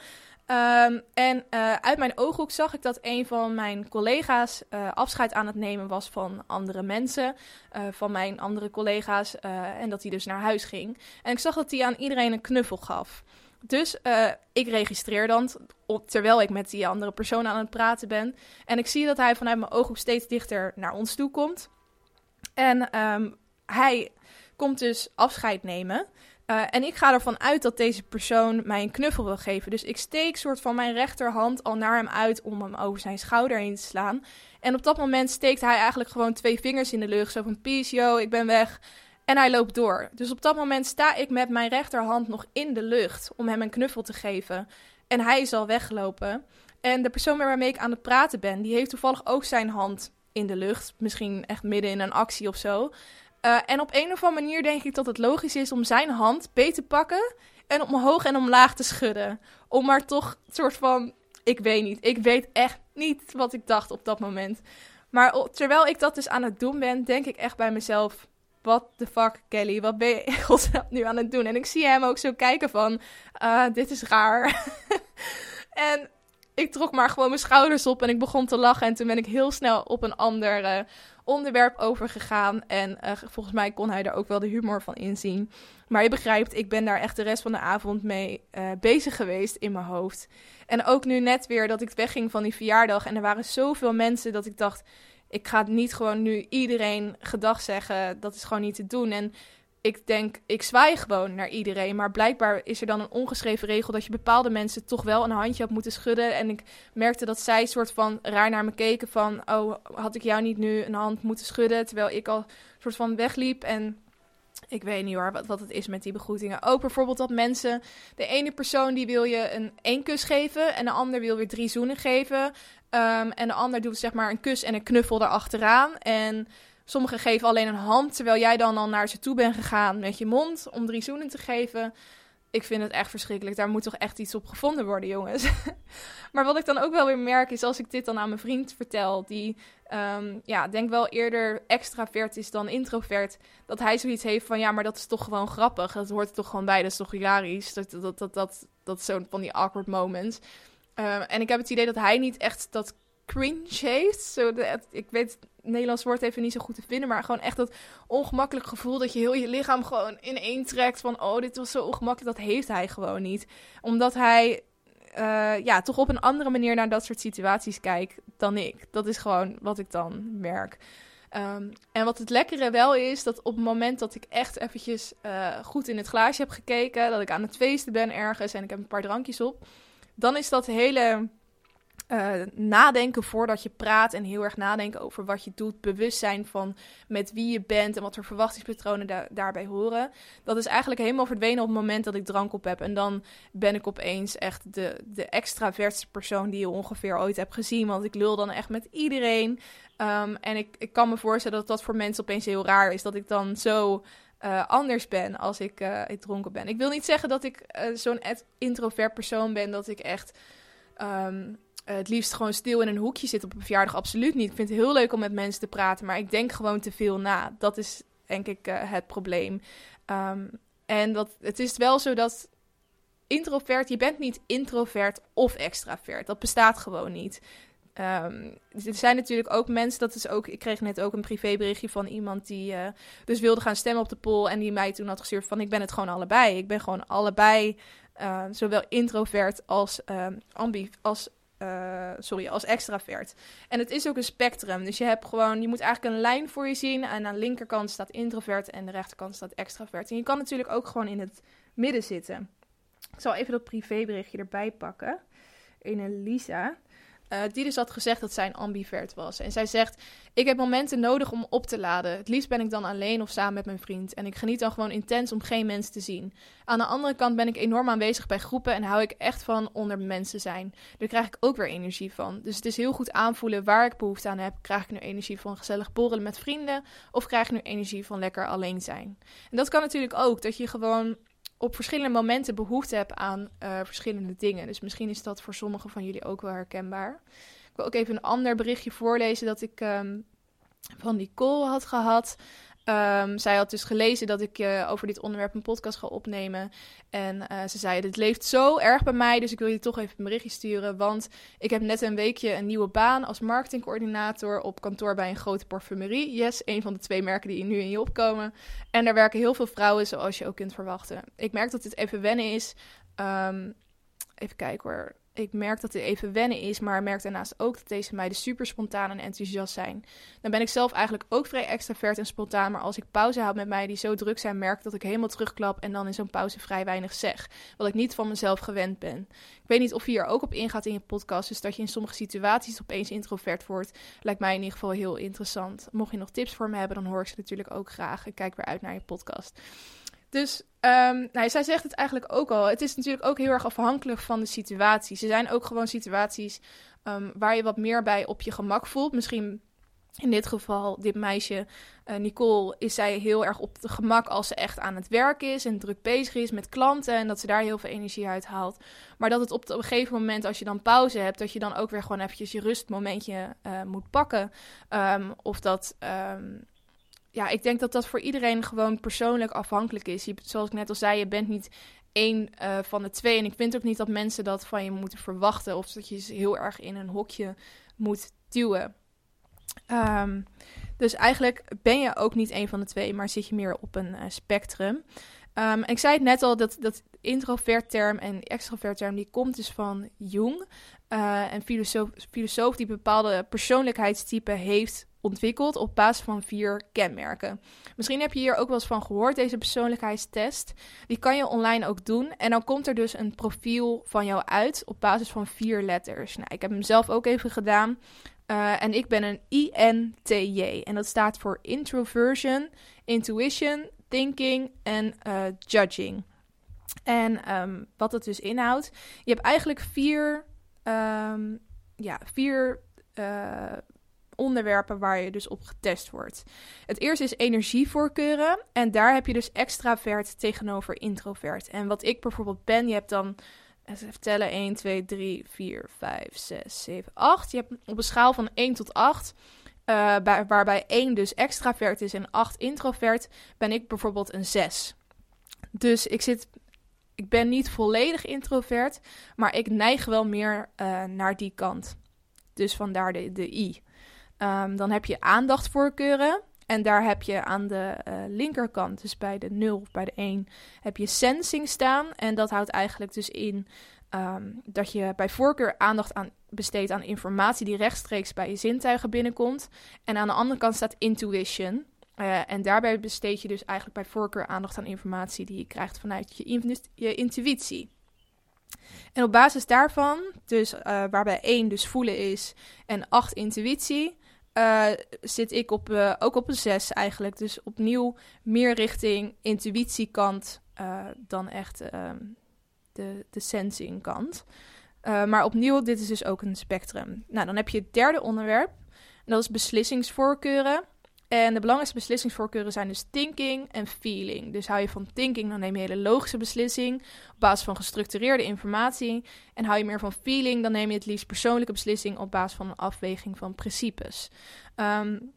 Ehm, en uh, uit mijn ooghoek zag ik dat een van mijn collega's afscheid aan het nemen was van andere mensen, van mijn andere collega's, en dat hij dus naar huis ging. En ik zag dat hij aan iedereen een knuffel gaf. Dus ik registreer dan, terwijl ik met die andere persoon aan het praten ben. En ik zie dat hij vanuit mijn ooghoek steeds dichter naar ons toe komt. En um, hij komt dus afscheid nemen. Uh, en ik ga ervan uit dat deze persoon mij een knuffel wil geven. Dus ik steek soort van mijn rechterhand al naar hem uit om hem over zijn schouder heen te slaan. En op dat moment steekt hij eigenlijk gewoon twee vingers in de lucht. Zo van peace, yo, ik ben weg. En hij loopt door. Dus op dat moment sta ik met mijn rechterhand nog in de lucht om hem een knuffel te geven. En hij is al weggelopen. En de persoon waarmee ik aan het praten ben, die heeft toevallig ook zijn hand in de lucht. Misschien echt midden in een actie of zo. Uh, en op een of andere manier denk ik dat het logisch is om zijn hand beet te pakken en omhoog en omlaag te schudden. Om maar toch een soort van, ik weet niet, ik weet echt niet wat ik dacht op dat moment. Maar terwijl ik dat dus aan het doen ben, denk ik echt bij mezelf, what the fuck Kelly, wat ben je nu aan het doen? En ik zie hem ook zo kijken van, uh, dit is raar. en ik trok maar gewoon mijn schouders op en ik begon te lachen. En toen ben ik heel snel op een ander uh, onderwerp overgegaan. En uh, volgens mij kon hij er ook wel de humor van inzien. Maar je begrijpt, ik ben daar echt de rest van de avond mee bezig geweest in mijn hoofd. En ook nu net weer dat ik wegging van die verjaardag. En er waren zoveel mensen dat ik dacht, ik ga niet gewoon nu iedereen gedag zeggen. Dat is gewoon niet te doen. En ik denk, ik zwaai gewoon naar iedereen. Maar blijkbaar is er dan een ongeschreven regel dat je bepaalde mensen toch wel een handje had moeten schudden. En ik merkte dat zij soort van raar naar me keken van, oh, had ik jou niet nu een hand moeten schudden? Terwijl ik al soort van wegliep en... Ik weet niet hoor, wat, wat het is met die begroetingen. Ook bijvoorbeeld dat mensen... De ene persoon die wil je een één kus geven... en de ander wil weer drie zoenen geven. Um, en de ander doet zeg maar een kus en een knuffel erachteraan. En Sommigen geven alleen een hand, terwijl jij dan al naar ze toe bent gegaan met je mond om drie zoenen te geven. Ik vind het echt verschrikkelijk. Daar moet toch echt iets op gevonden worden, jongens. maar wat ik dan ook wel weer merk, is als ik dit dan aan mijn vriend vertel, die um, ja, denk wel eerder extravert is dan introvert, dat hij zoiets heeft van ja, maar dat is toch gewoon grappig. Dat hoort toch gewoon bij. Dat is toch hilarisch. Dat, dat, dat, dat, dat, is zo van die awkward moments. Uh, en ik heb het idee dat hij niet echt dat cringe heeft. Zo ik weet het Nederlands woord even niet zo goed te vinden, maar gewoon echt dat ongemakkelijk gevoel dat je heel je lichaam gewoon ineen trekt van oh, dit was zo ongemakkelijk. Dat heeft hij gewoon niet. Omdat hij uh, ja, toch op een andere manier naar dat soort situaties kijkt dan ik. Dat is gewoon wat ik dan merk. Um, en wat het lekkere wel is, dat op het moment dat ik echt eventjes uh, goed in het glaasje heb gekeken, dat ik aan het feesten ben ergens en ik heb een paar drankjes op, dan is dat hele uh, nadenken voordat je praat en heel erg nadenken over wat je doet. Bewust zijn van met wie je bent en wat voor verwachtingspatronen daarbij horen. Dat is eigenlijk helemaal verdwenen op het moment dat ik drank op heb. En dan ben ik opeens echt de, de extravertste persoon die je ongeveer ooit hebt gezien. Want ik lul dan echt met iedereen. Um, en ik, ik kan me voorstellen dat dat voor mensen opeens heel raar is. Dat ik dan zo uh, anders ben als ik, uh, ik dronken ben. Ik wil niet zeggen dat ik zo'n introvert persoon ben. Dat ik echt... Uh, het liefst gewoon stil in een hoekje zit op een verjaardag. Absoluut niet. Ik vind het heel leuk om met mensen te praten, maar ik denk gewoon te veel na. Dat is denk ik het probleem. Um, en dat, het is wel zo dat introvert, je bent niet introvert of extravert. Dat bestaat gewoon niet. Um, er zijn natuurlijk ook mensen, dat is ook, ik kreeg net ook een privéberichtje van iemand die uh, dus wilde gaan stemmen op de poll en die mij toen had gestuurd van ik ben het gewoon allebei. Ik ben gewoon allebei, uh, zowel introvert als, uh, als uh, sorry, als extravert. En het is ook een spectrum. Dus je hebt gewoon, je moet eigenlijk een lijn voor je zien. En aan de linkerkant staat introvert en de rechterkant staat extravert. En je kan natuurlijk ook gewoon in het midden zitten. Ik zal even dat privéberichtje erbij pakken. Een Lisa. Uh, die dus had gezegd dat zij een ambivert was. En zij zegt: Ik heb momenten nodig om op te laden. Het liefst ben ik dan alleen of samen met mijn vriend. En ik geniet dan gewoon intens om geen mensen te zien. Aan de andere kant ben ik enorm aanwezig bij groepen en hou ik echt van onder mensen zijn. Daar krijg ik ook weer energie van. Dus het is heel goed aanvoelen waar ik behoefte aan heb. Krijg ik nu energie van gezellig borrelen met vrienden? Of krijg ik nu energie van lekker alleen zijn? En dat kan natuurlijk ook. Dat je gewoon op verschillende momenten behoefte heb aan uh, verschillende dingen. Dus misschien is dat voor sommigen van jullie ook wel herkenbaar. Ik wil ook even een ander berichtje voorlezen dat ik um, van Nicole had gehad. Um, zij had dus gelezen dat ik uh, over dit onderwerp een podcast ga opnemen. En uh, ze zei: Dit leeft zo erg bij mij, dus ik wil je toch even een berichtje sturen. Want ik heb net een weekje een nieuwe baan als marketingcoördinator op kantoor bij een grote parfumerie. Yes, een van de twee merken die nu in je opkomen. En daar werken heel veel vrouwen, zoals je ook kunt verwachten. Ik merk dat dit even wennen is. Um, even kijken hoor ik merk dat dit even wennen is, maar merk daarnaast ook dat deze meiden super spontaan en enthousiast zijn. Dan ben ik zelf eigenlijk ook vrij extravert en spontaan, maar als ik pauze houd met mij die zo druk zijn, merk dat ik helemaal terugklap en dan in zo'n pauze vrij weinig zeg. Wat ik niet van mezelf gewend ben. Ik weet niet of je hier ook op ingaat in je podcast, dus dat je in sommige situaties opeens introvert wordt, lijkt mij in ieder geval heel interessant. Mocht je nog tips voor me hebben, dan hoor ik ze natuurlijk ook graag. Ik kijk weer uit naar je podcast. Dus um, nou, zij zegt het eigenlijk ook al. Het is natuurlijk ook heel erg afhankelijk van de situatie. Ze zijn ook gewoon situaties um, waar je wat meer bij op je gemak voelt. Misschien in dit geval, dit meisje, uh, Nicole, is zij heel erg op het gemak als ze echt aan het werk is en druk bezig is met klanten en dat ze daar heel veel energie uit haalt. Maar dat het op, een gegeven moment, als je dan pauze hebt, dat je dan ook weer gewoon eventjes je rustmomentje uh, moet pakken. Um, of dat ja, ik denk dat dat voor iedereen gewoon persoonlijk afhankelijk is. Je, zoals ik net al zei, je bent niet één uh, van de twee. En ik vind ook niet dat mensen dat van je moeten verwachten. Of dat je ze heel erg in een hokje moet duwen. Um, dus eigenlijk ben je ook niet één van de twee, maar zit je meer op een uh, spectrum. Um, ik zei het net al, dat, dat introvert-term en extrovert-term, die komt dus van Jung. Uh, een filosoof, filosoof die bepaalde persoonlijkheidstypen heeft ontwikkeld op basis van vier kenmerken. Misschien heb je hier ook wel eens van gehoord, deze persoonlijkheidstest. Die kan je online ook doen. En dan komt er dus een profiel van jou uit op basis van vier letters. Nou, ik heb hem zelf ook even gedaan. Uh, en ik ben een INTJ. En dat staat voor Introversion, Intuition, Thinking en uh, Judging. En um, wat het dus inhoudt. Je hebt eigenlijk vier, um, ja, vier uh, onderwerpen waar je dus op getest wordt. Het eerste is energievoorkeuren. En daar heb je dus extravert tegenover introvert. En wat ik bijvoorbeeld ben, je hebt dan. Even tellen: 1, 2, 3, 4, 5, 6, 7, 8. Je hebt op een schaal van 1 tot 8. Bij, waarbij 1 dus extravert is en 8 introvert, ben ik bijvoorbeeld een 6. Dus ik zit ik ben niet volledig introvert, maar ik neig wel meer uh, naar die kant. Dus vandaar de, de I. Um, dan heb je aandachtvoorkeuren. En daar heb je aan de uh, linkerkant, dus bij de 0 of bij de 1, heb je sensing staan. En dat houdt eigenlijk dus in um, dat je bij voorkeur aandacht aan, besteedt aan informatie die rechtstreeks bij je zintuigen binnenkomt. En aan de andere kant staat intuition. Uh, en daarbij besteed je dus eigenlijk bij voorkeur aandacht aan informatie die je krijgt vanuit je, je intuïtie. En op basis daarvan, dus uh, waarbij 1 dus voelen is en 8 intuïtie, uh, zit ik op, ook op een 6 eigenlijk. Dus opnieuw meer richting intuïtiekant dan echt ehm, de, de sensing kant. maar opnieuw, dit is dus ook een spectrum. Nou, dan heb je het derde onderwerp. En dat is beslissingsvoorkeuren. En de belangrijkste beslissingsvoorkeuren zijn dus thinking en feeling. Dus hou je van thinking, dan neem je hele logische beslissing op basis van gestructureerde informatie. En hou je meer van feeling, dan neem je het liefst persoonlijke beslissing op basis van een afweging van principes. Um,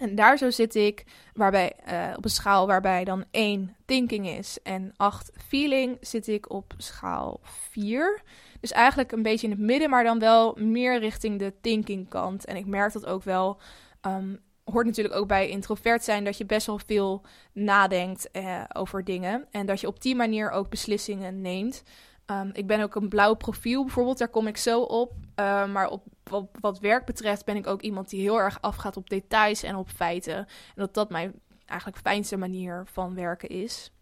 en daar zo zit ik, waarbij, uh, op een schaal waarbij dan 1 thinking is en 8 feeling, zit ik op schaal 4. Dus eigenlijk een beetje in het midden, maar dan wel meer richting de thinking kant. En ik merk dat ook wel um, hoort natuurlijk ook bij introvert zijn dat je best wel veel nadenkt eh, over dingen. En dat je op die manier ook beslissingen neemt. Um, ik ben ook een blauw profiel bijvoorbeeld, daar kom ik zo op. Uh, maar op wat, wat, werk betreft ben ik ook iemand die heel erg afgaat op details en op feiten. En dat dat mijn eigenlijk fijnste manier van werken is.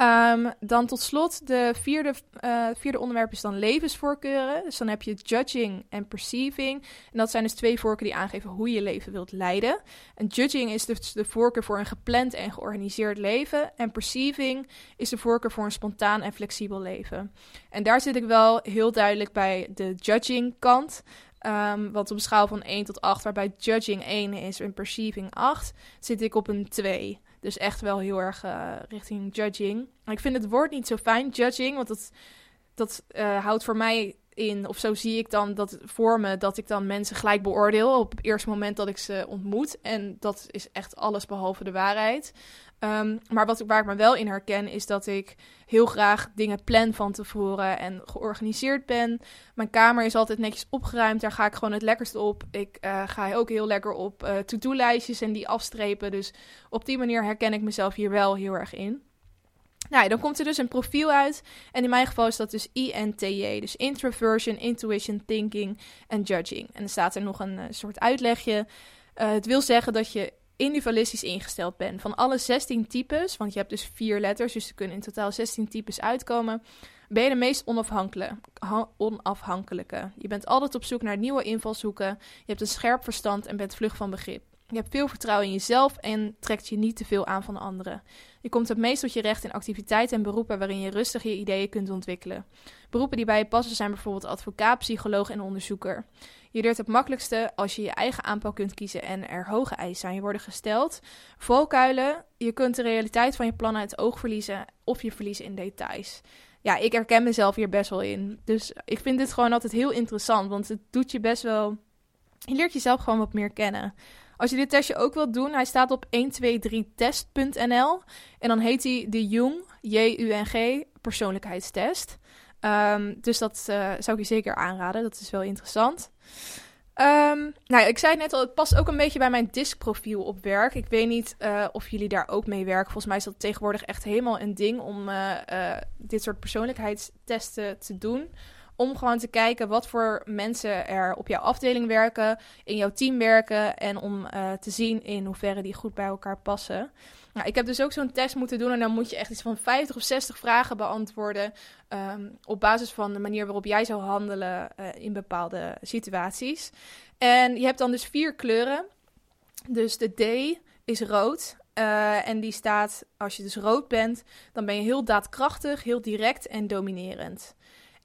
Um, dan tot slot, de vierde, uh, vierde onderwerp is dan levensvoorkeuren. Dus dan heb je judging en perceiving. En dat zijn dus twee voorkeuren die aangeven hoe je leven wilt leiden. En judging is dus de voorkeur voor een gepland en georganiseerd leven. En perceiving is de voorkeur voor een spontaan en flexibel leven. En daar zit ik wel heel duidelijk bij de judging kant. Um, want op een schaal van 1 tot 8, waarbij judging 1 is en perceiving 8, zit ik op een 2. Dus echt wel heel erg uh, richting judging. Ik vind het woord niet zo fijn, judging, want dat, dat uh, houdt voor mij in, of zo zie ik dan dat voor me, dat ik dan mensen gelijk beoordeel op het eerste moment dat ik ze ontmoet. En dat is echt alles behalve de waarheid. Ehm, maar wat, waar ik me wel in herken, is dat ik heel graag dingen plan van tevoren en georganiseerd ben. Mijn kamer is altijd netjes opgeruimd, daar ga ik gewoon het lekkerst op. Ik uh, ga ook heel lekker op uh, to-do-lijstjes en die afstrepen. Dus op die manier herken ik mezelf hier wel heel erg in. Nou, dan komt er dus een profiel uit. En in mijn geval is dat dus INTJ. Dus Introversion, Intuition, Thinking en Judging. En er staat er nog een uh, soort uitlegje. Het wil zeggen dat je individualistisch ingesteld bent. Van alle 16 types, want je hebt dus vier letters, dus er kunnen in totaal 16 types uitkomen, ben je de meest onafhankelijke. onafhankelijke. Je bent altijd op zoek naar nieuwe invalshoeken, je hebt een scherp verstand en bent vlug van begrip. Je hebt veel vertrouwen in jezelf en trekt je niet te veel aan van anderen. Je komt het meest tot je recht in activiteiten en beroepen waarin je rustig je ideeën kunt ontwikkelen. Beroepen die bij je passen zijn bijvoorbeeld advocaat, psycholoog en onderzoeker. Je leert het makkelijkste als je je eigen aanpak kunt kiezen en er hoge eisen aan je worden gesteld. Valkuilen, je kunt de realiteit van je plannen uit het oog verliezen of je verliezen in details. Ja, ik herken mezelf hier best wel in. Dus ik vind dit gewoon altijd heel interessant, want het doet je best wel... Je leert jezelf gewoon wat meer kennen. Als je dit testje ook wilt doen, hij staat op 123test.nl. En dan heet hij de Jung, J-U-N-G, persoonlijkheidstest. Um, dus dat uh, zou ik je zeker aanraden. Dat is wel interessant. Um, nou ik zei het net al, het past ook een beetje bij mijn diskprofiel op werk. Ik weet niet uh, of jullie daar ook mee werken. Volgens mij is dat tegenwoordig echt helemaal een ding om uh, dit soort persoonlijkheidstesten te doen. Om gewoon te kijken wat voor mensen er op jouw afdeling werken, in jouw team werken. En om uh, te zien in hoeverre die goed bij elkaar passen. Nou, ik heb dus ook zo'n test moeten doen en dan moet je echt iets van 50 of 60 vragen beantwoorden. Um, op basis van de manier waarop jij zou handelen uh, in bepaalde situaties. En je hebt dan dus vier kleuren. Dus de D is rood. Uh, en die staat, als je dus rood bent, dan ben je heel daadkrachtig, heel direct en dominerend.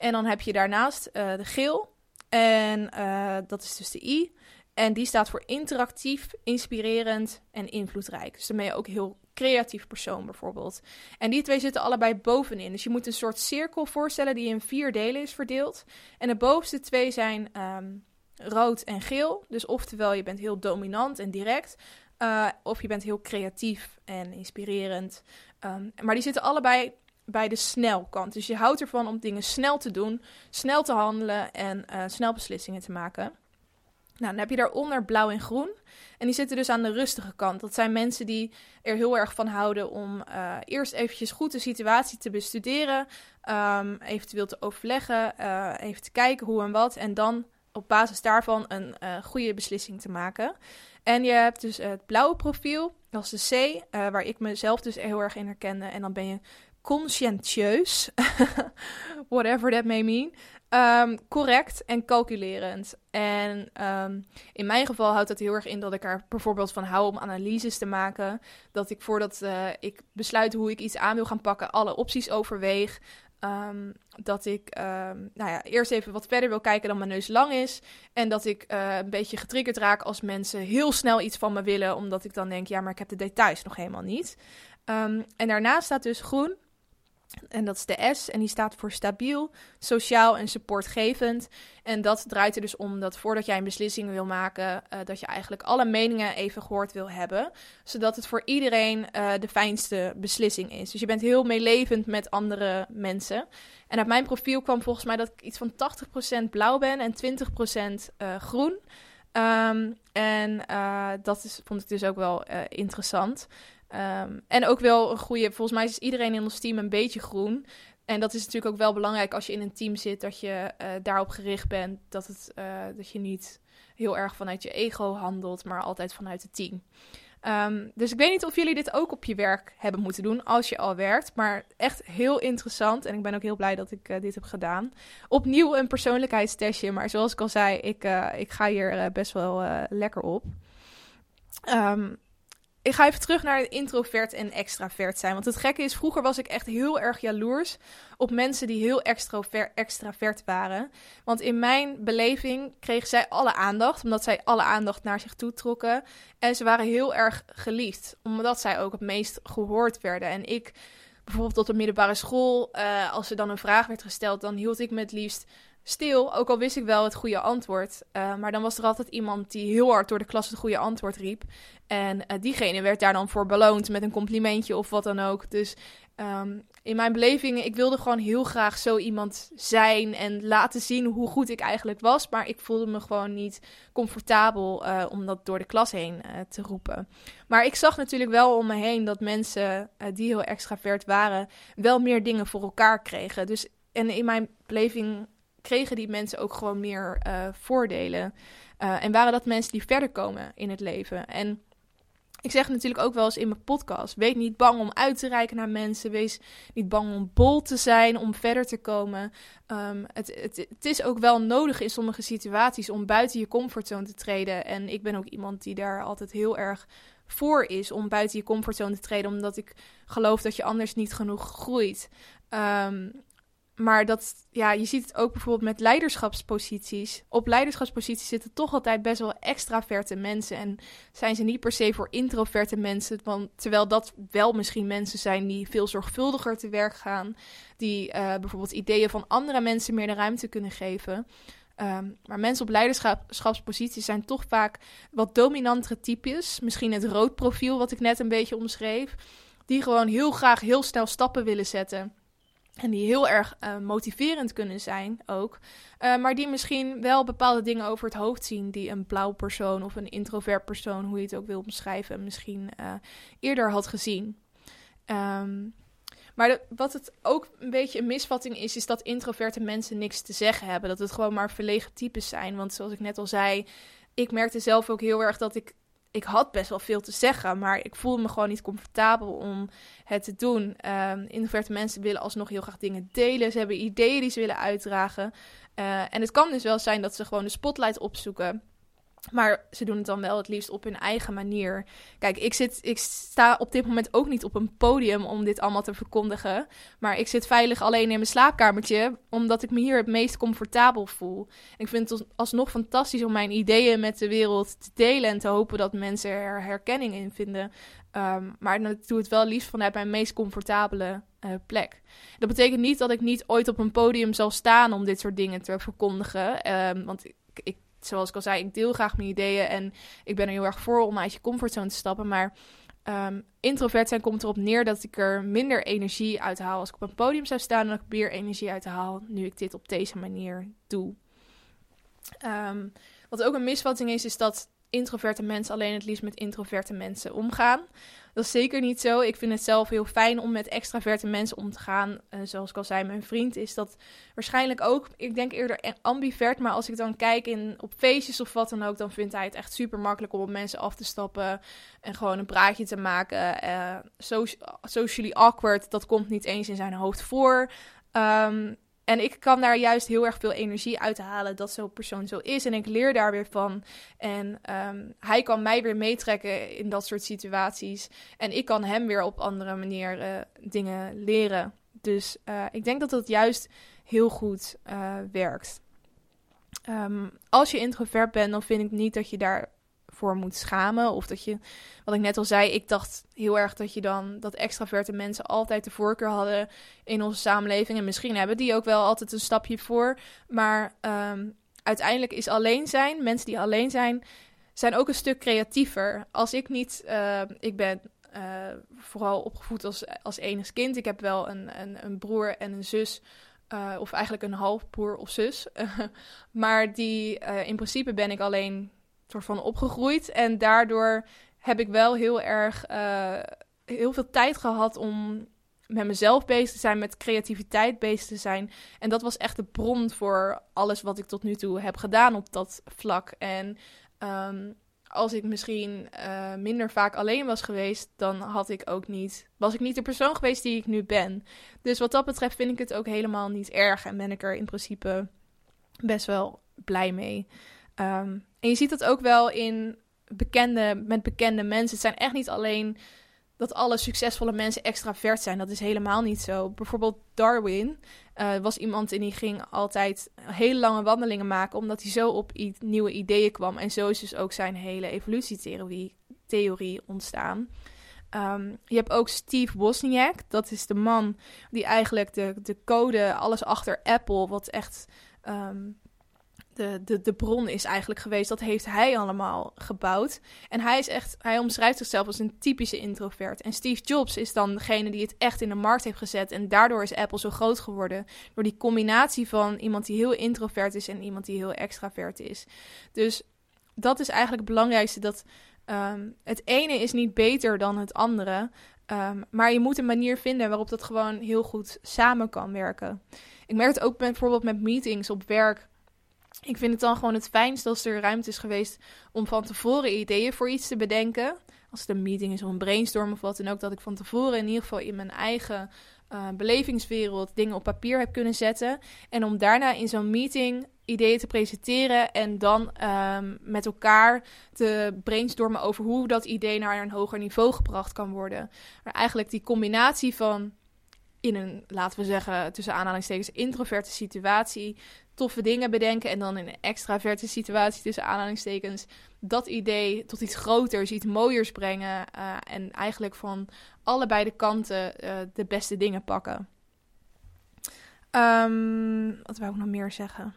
En dan heb je daarnaast uh, de geel. En uh, dat is dus de I. En die staat voor interactief, inspirerend en invloedrijk. Dus dan ben je ook heel creatief persoon bijvoorbeeld. En die twee zitten allebei bovenin. Dus je moet een soort cirkel voorstellen die in vier delen is verdeeld. En de bovenste twee zijn um, rood en geel. Dus oftewel je bent heel dominant en direct. Uh, of je bent heel creatief en inspirerend. Um, maar die zitten allebei bij de snelkant. Dus je houdt ervan om dingen snel te doen, snel te handelen en uh, snel beslissingen te maken. Nou, dan heb je daaronder blauw en groen. En die zitten dus aan de rustige kant. Dat zijn mensen die er heel erg van houden om uh, eerst eventjes goed de situatie te bestuderen. Um, eventueel te overleggen, uh, even te kijken hoe en wat. En dan op basis daarvan een goede beslissing te maken. En je hebt dus het blauwe profiel, dat is de C, waar ik mezelf dus heel erg in herkende. En dan ben je conscientieus, whatever that may mean, um, correct en calculerend. En um, in mijn geval houdt dat heel erg in dat ik er bijvoorbeeld van hou om analyses te maken. Dat ik voordat uh, ik besluit hoe ik iets aan wil gaan pakken, alle opties overweeg. Um, dat ik nou ja, eerst even wat verder wil kijken dan mijn neus lang is. En dat ik uh, een beetje getriggerd raak als mensen heel snel iets van me willen. Omdat ik dan denk, ja, maar ik heb de details nog helemaal niet. En daarnaast staat dus groen. En dat is de S en die staat voor stabiel, sociaal en supportgevend. En dat draait er dus om dat voordat jij een beslissing wil maken, uh, dat je eigenlijk alle meningen even gehoord wil hebben. Zodat het voor iedereen uh, de fijnste beslissing is. Dus je bent heel meelevend met andere mensen. En uit mijn profiel kwam volgens mij dat ik iets van 80% blauw ben en 20% uh, groen. Um, en dat is, vond ik dus ook wel interessant. Um, en ook wel een goede, volgens mij is iedereen in ons team een beetje groen. En dat is natuurlijk ook wel belangrijk als je in een team zit, dat je uh, daarop gericht bent. Dat, het, uh, dat je niet heel erg vanuit je ego handelt, maar altijd vanuit het team. Um, dus ik weet niet of jullie dit ook op je werk hebben moeten doen als je al werkt. Maar echt heel interessant. En ik ben ook heel blij dat ik uh, dit heb gedaan. Opnieuw een persoonlijkheidstestje. Maar zoals ik al zei, ik, ik ga hier best wel lekker op. Um, ik ga even terug naar introvert en extravert zijn. Want het gekke is, vroeger was ik echt heel erg jaloers op mensen die heel extravert waren. Want in mijn beleving kregen zij alle aandacht, omdat zij alle aandacht naar zich toe trokken. En ze waren heel erg geliefd, omdat zij ook het meest gehoord werden. En ik, bijvoorbeeld op de middelbare school, uh, als er dan een vraag werd gesteld, dan hield ik me het liefst stil, ook al wist ik wel het goede antwoord. Uh, maar dan was er altijd iemand die heel hard door de klas het goede antwoord riep. En uh, diegene werd daar dan voor beloond met een complimentje of wat dan ook. Dus um, in mijn beleving, ik wilde gewoon heel graag zo iemand zijn en laten zien hoe goed ik eigenlijk was. Maar ik voelde me gewoon niet comfortabel uh, om dat door de klas heen te roepen. Maar ik zag natuurlijk wel om me heen dat mensen die heel extravert waren, wel meer dingen voor elkaar kregen. Dus en in mijn beleving kregen die mensen ook gewoon meer voordelen. en waren dat mensen die verder komen in het leven. En ik zeg natuurlijk ook wel eens in mijn podcast: wees niet bang om uit te reiken naar mensen. Wees niet bang om bol te zijn, om verder te komen. Um, het, het, het, is ook wel nodig in sommige situaties om buiten je comfortzone te treden. En ik ben ook iemand die daar altijd heel erg voor is om buiten je comfortzone te treden, omdat ik geloof dat je anders niet genoeg groeit. Um, maar dat, ja, je ziet het ook bijvoorbeeld met leiderschapsposities. Op leiderschapsposities zitten toch altijd best wel extraverte mensen. En zijn ze niet per se voor introverte mensen. Want terwijl dat wel misschien mensen zijn die veel zorgvuldiger te werk gaan. Die uh, bijvoorbeeld ideeën van andere mensen meer de ruimte kunnen geven. Um, maar mensen op leiderschapsposities zijn toch vaak wat dominantere types. Misschien het rood profiel wat ik net een beetje omschreef. Die gewoon heel graag heel snel stappen willen zetten. En die heel erg uh, motiverend kunnen zijn ook. Uh, maar die misschien wel bepaalde dingen over het hoofd zien. Die een blauw persoon of een introvert persoon, hoe je het ook wil omschrijven, misschien uh, eerder had gezien. Um, maar wat het ook een beetje een misvatting is, is dat introverte mensen niks te zeggen hebben. Dat het gewoon maar verlegen types zijn. Want zoals ik net al zei, ik merkte zelf ook heel erg dat ik ik had best wel veel te zeggen, maar ik voelde me gewoon niet comfortabel om het te doen. Ehm, introverte mensen willen alsnog heel graag dingen delen. Ze hebben ideeën die ze willen uitdragen. Uh, en het kan dus wel zijn dat ze gewoon de spotlight opzoeken. Maar ze doen het dan wel het liefst op hun eigen manier. Kijk, ik, zit, ik sta op dit moment ook niet op een podium om dit allemaal te verkondigen. Maar ik zit veilig alleen in mijn slaapkamertje, omdat ik me hier het meest comfortabel voel. ik vind het alsnog fantastisch om mijn ideeën met de wereld te delen en te hopen dat mensen er herkenning in vinden. Um, maar dan doe het wel liefst vanuit mijn meest comfortabele uh, plek. Dat betekent niet dat ik niet ooit op een podium zal staan om dit soort dingen te verkondigen. Um, want ik, ik zoals ik al zei, ik deel graag mijn ideeën en ik ben er heel erg voor om uit je comfortzone te stappen. Maar um, introvert zijn komt erop neer dat ik er minder energie uit haal als ik op een podium zou staan en ik meer energie uit haal nu ik dit op deze manier doe. Um, wat ook een misvatting is, is dat introverte mensen alleen het liefst met introverte mensen omgaan. Dat is zeker niet zo. Ik vind het zelf heel fijn om met extraverte mensen om te gaan. Uh, zoals ik al zei, mijn vriend is dat waarschijnlijk ook. Ik denk eerder ambivert. Maar als ik dan kijk in, op feestjes of wat dan ook, dan vindt hij het echt super makkelijk om op mensen af te stappen. En gewoon een praatje te maken. Uh, socially awkward, dat komt niet eens in zijn hoofd voor. Um, en ik kan daar juist heel erg veel energie uit halen dat zo'n persoon zo is. En ik leer daar weer van. En um, hij kan mij weer meetrekken in dat soort situaties. En ik kan hem weer op andere manieren dingen leren. Dus uh, ik denk dat dat juist heel goed uh, werkt. Um, als je introvert bent, dan vind ik niet dat je daar moet schamen. Of dat je, wat ik net al zei, ik dacht heel erg dat je dan dat extraverte mensen altijd de voorkeur hadden in onze samenleving. En misschien hebben die ook wel altijd een stapje voor. Maar um, uiteindelijk is alleen zijn, mensen die alleen zijn, zijn ook een stuk creatiever. Als ik niet, uh, ik ben uh, vooral opgevoed als, als enig kind. Ik heb wel een, een, een broer en een zus. Uh, of eigenlijk een halfbroer of zus. maar die, in principe ben ik alleen van opgegroeid. En daardoor heb ik wel heel erg uh, heel veel tijd gehad om met mezelf bezig te zijn, met creativiteit bezig te zijn. En dat was echt de bron voor alles wat ik tot nu toe heb gedaan op dat vlak. En um, als ik misschien uh, minder vaak alleen was geweest, dan had ik ook niet, was ik niet de persoon geweest die ik nu ben. Dus wat dat betreft vind ik het ook helemaal niet erg en ben ik er in principe best wel blij mee. Um, en je ziet dat ook wel in bekende, met bekende mensen. Het zijn echt niet alleen dat alle succesvolle mensen extravert zijn. Dat is helemaal niet zo. Bijvoorbeeld Darwin uh, was iemand en die ging altijd hele lange wandelingen maken, omdat hij zo op nieuwe ideeën kwam. En zo is dus ook zijn hele evolutietheorie theorie ontstaan. Um, je hebt ook Steve Wozniak. Dat is de man die eigenlijk de, de code, alles achter Apple, wat echt ehm, de, de, bron is eigenlijk geweest. Dat heeft hij allemaal gebouwd. En hij is echt, hij omschrijft zichzelf als een typische introvert. En Steve Jobs is dan degene die het echt in de markt heeft gezet. En daardoor is Apple zo groot geworden. Door die combinatie van iemand die heel introvert is en iemand die heel extravert is. Dus dat is eigenlijk het belangrijkste. Dat ehm, het ene is niet beter dan het andere. Um, maar je moet een manier vinden waarop dat gewoon heel goed samen kan werken. Ik merk het ook bijvoorbeeld met meetings op werk ik vind het dan gewoon het fijnst als er ruimte is geweest om van tevoren ideeën voor iets te bedenken. Als het een meeting is of een brainstorm of wat dan ook, dat ik van tevoren in ieder geval in mijn eigen uh, belevingswereld dingen op papier heb kunnen zetten. En om daarna in zo'n meeting ideeën te presenteren en dan um, met elkaar te brainstormen over hoe dat idee naar een hoger niveau gebracht kan worden. Maar eigenlijk die combinatie van in een, laten we zeggen, tussen aanhalingstekens introverte situatie toffe dingen bedenken en dan in een extraverte situatie tussen aanhalingstekens dat idee tot iets groters, iets mooiers brengen uh, en eigenlijk van allebei de kanten uh, de beste dingen pakken. Um, wat wou ik nog meer zeggen?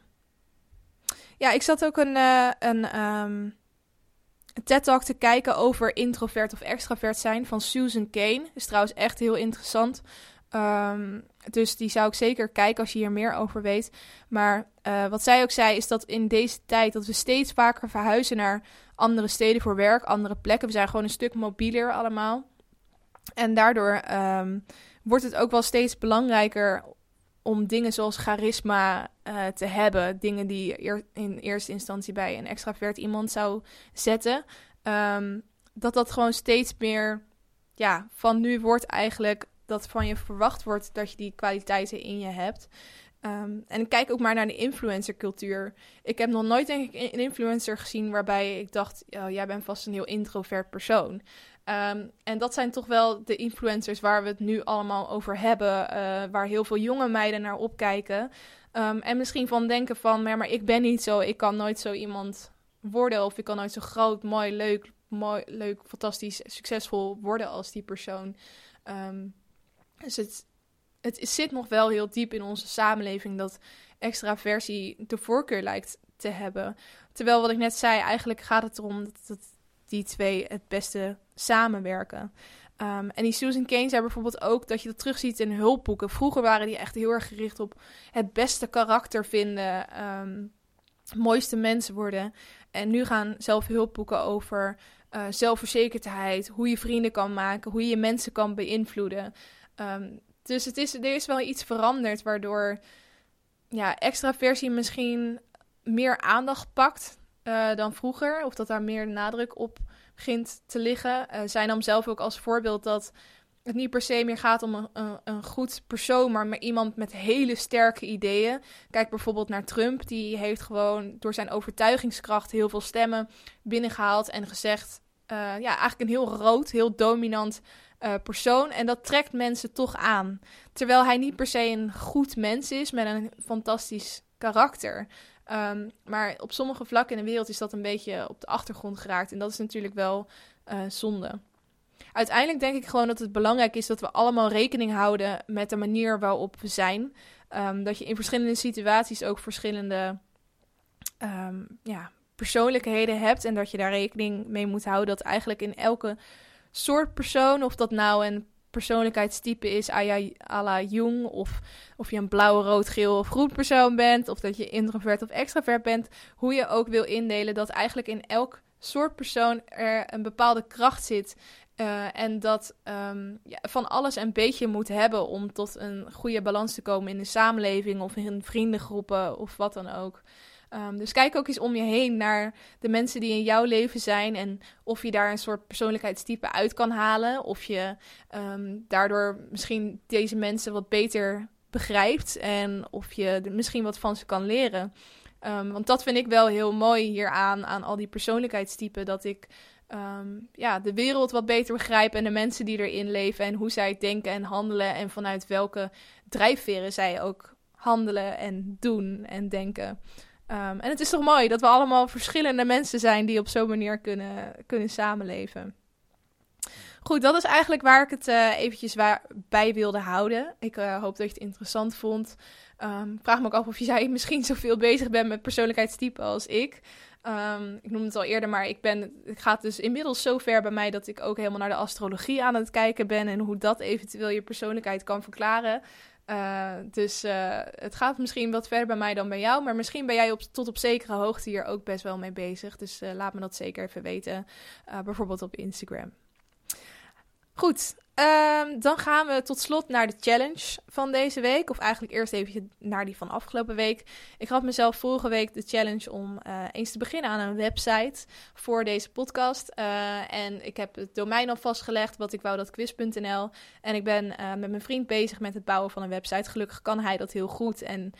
Ja, ik zat ook een, uh, een um, TED-talk te kijken over introvert of extravert zijn van Susan Kane. Is trouwens echt heel interessant. Um, dus die zou ik zeker kijken als je hier meer over weet. Maar uh, wat zij ook zei is dat in deze tijd dat we steeds vaker verhuizen naar andere steden voor werk, andere plekken. We zijn gewoon een stuk mobieler allemaal. En daardoor um, wordt het ook wel steeds belangrijker om dingen zoals charisma uh, te hebben. Dingen die je in eerste instantie bij een extravert iemand zou zetten. Um, dat dat gewoon steeds meer ja, van nu wordt eigenlijk dat van je verwacht wordt dat je die kwaliteiten in je hebt. Um, en kijk ook maar naar de influencercultuur. Ik heb nog nooit, denk ik, een influencer gezien waarbij ik dacht: jij bent vast een heel introvert persoon. Um, en dat zijn toch wel de influencers waar we het nu allemaal over hebben, uh, waar heel veel jonge meiden naar opkijken. Um, en misschien van denken van, maar, maar ik ben niet zo, ik kan nooit zo iemand worden, of ik kan nooit zo groot, mooi, leuk, mooi, leuk, fantastisch, succesvol worden als die persoon. Um, dus het, het zit nog wel heel diep in onze samenleving dat extraversie de voorkeur lijkt te hebben. Terwijl wat ik net zei, eigenlijk gaat het erom dat, die twee het beste samenwerken. Um, en die Susan Kane zei bijvoorbeeld ook dat je dat terugziet in hulpboeken. Vroeger waren die echt heel erg gericht op het beste karakter vinden, um, mooiste mensen worden. En nu gaan zelf hulpboeken over uh, zelfverzekerdheid, hoe je vrienden kan maken, hoe je mensen kan beïnvloeden. Um, dus het is, er is wel iets veranderd waardoor ja, extraversie misschien meer aandacht pakt uh, dan vroeger. Of dat daar meer nadruk op begint te liggen. Uh, zij nam zelf ook als voorbeeld dat het niet per se meer gaat om een, een, goed persoon, maar met iemand met hele sterke ideeën. Kijk bijvoorbeeld naar Trump, die heeft gewoon door zijn overtuigingskracht heel veel stemmen binnengehaald en gezegd: uh, ja, eigenlijk een heel rood, heel dominant uh, persoon. En dat trekt mensen toch aan. Terwijl hij niet per se een goed mens is met een fantastisch karakter. Um, maar op sommige vlakken in de wereld is dat een beetje op de achtergrond geraakt. En dat is natuurlijk wel uh, zonde. Uiteindelijk denk ik gewoon dat het belangrijk is dat we allemaal rekening houden met de manier waarop we zijn. Um, dat je in verschillende situaties ook verschillende um, ja, persoonlijkheden hebt. En dat je daar rekening mee moet houden dat eigenlijk in elke soort persoon, of dat nou een persoonlijkheidstype is à la Jung, of of je een blauwe, rood, geel of groen persoon bent, of dat je introvert of extravert bent, hoe je ook wil indelen, dat eigenlijk in elk soort persoon er een bepaalde kracht zit. Uh, en dat um, ja, van alles een beetje moet hebben om tot een goede balans te komen in de samenleving of in vriendengroepen of wat dan ook. Um, dus kijk ook eens om je heen naar de mensen die in jouw leven zijn en of je daar een soort persoonlijkheidstype uit kan halen. Of je um, daardoor misschien deze mensen wat beter begrijpt en of je er misschien wat van ze kan leren. Um, want dat vind ik wel heel mooi hieraan, aan al die persoonlijkheidstypen, dat ik ja, de wereld wat beter begrijp en de mensen die erin leven en hoe zij denken en handelen en vanuit welke drijfveren zij ook handelen en doen en denken. Um, en het is toch mooi dat we allemaal verschillende mensen zijn die op zo'n manier kunnen, kunnen samenleven. Goed, dat is eigenlijk waar ik het uh, eventjes bij wilde houden. Ik uh, hoop dat je het interessant vond. Um, vraag me ook af of jij misschien zoveel bezig bent met persoonlijkheidstypen als ik. Um, ik noemde het al eerder, maar ik ben, het gaat dus inmiddels zo ver bij mij dat ik ook helemaal naar de astrologie aan het kijken ben en hoe dat eventueel je persoonlijkheid kan verklaren. Uh, dus uh, het gaat misschien wat verder bij mij dan bij jou, maar misschien ben jij op, tot op zekere hoogte hier ook best wel mee bezig. Dus uh, laat me dat zeker even weten, bijvoorbeeld op Instagram. Goed, Um, dan gaan we tot slot naar de challenge van deze week. Of eigenlijk eerst even naar die van afgelopen week. Ik had mezelf vorige week de challenge om uh, eens te beginnen aan een website voor deze podcast. Uh, en ik heb het domein al vastgelegd, wat ik wou dat quiz.nl. En ik ben uh, met mijn vriend bezig met het bouwen van een website. Gelukkig kan hij dat heel goed. En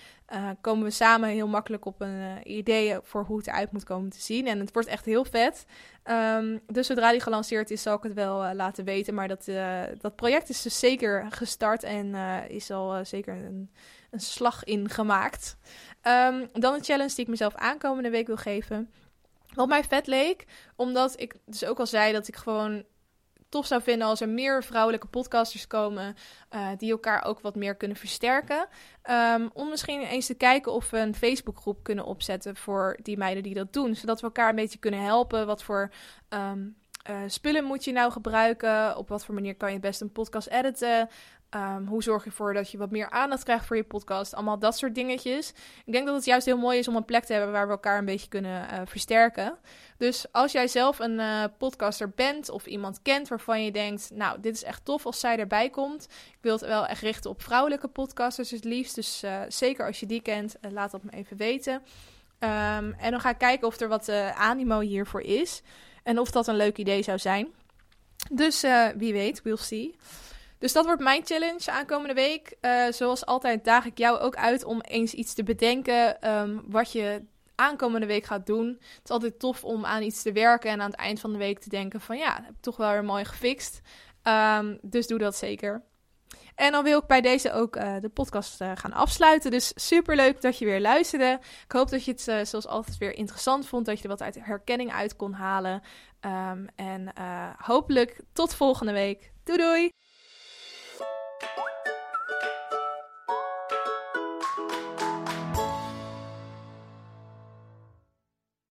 komen we samen heel makkelijk op een idee voor hoe het eruit moet komen te zien. En het wordt echt heel vet. Um, dus zodra die gelanceerd is, zal ik het wel laten weten. Maar dat dat project is dus zeker gestart en uh, is al uh, zeker een, een, slag in gemaakt. Um, dan een challenge die ik mezelf aankomende week wil geven. Wat mij vet leek, omdat ik dus ook al zei dat ik gewoon tof zou vinden als er meer vrouwelijke podcasters komen uh, die elkaar ook wat meer kunnen versterken. Um, om misschien eens te kijken of we een Facebookgroep kunnen opzetten voor die meiden die dat doen, zodat we elkaar een beetje kunnen helpen. Wat voor um, uh, spullen moet je nou gebruiken? Op wat voor manier kan je best een podcast editen? Um, hoe zorg je ervoor dat je wat meer aandacht krijgt voor je podcast? Allemaal dat soort dingetjes. Ik denk dat het juist heel mooi is om een plek te hebben waar we elkaar een beetje kunnen uh, versterken. Dus als jij zelf een uh, podcaster bent of iemand kent waarvan je denkt: Nou, dit is echt tof als zij erbij komt. Ik wil het wel echt richten op vrouwelijke podcasters, het liefst. Dus zeker als je die kent, laat dat me even weten. Um, en dan ga ik kijken of er wat animo hiervoor is. En of dat een leuk idee zou zijn. Dus wie weet, we'll see. Dus dat wordt mijn challenge aankomende week. Uh, zoals altijd daag ik jou ook uit om eens iets te bedenken um, wat je aankomende week gaat doen. Het is altijd tof om aan iets te werken en aan het eind van de week te denken van ja, heb ik toch wel weer mooi gefixt. Um, dus doe dat zeker. En dan wil ik bij deze ook uh, de podcast uh, gaan afsluiten. Dus super leuk dat je weer luisterde. Ik hoop dat je het zoals altijd weer interessant vond. Dat je er wat uit herkenning uit kon halen. Um, en hopelijk tot volgende week. Doei doei!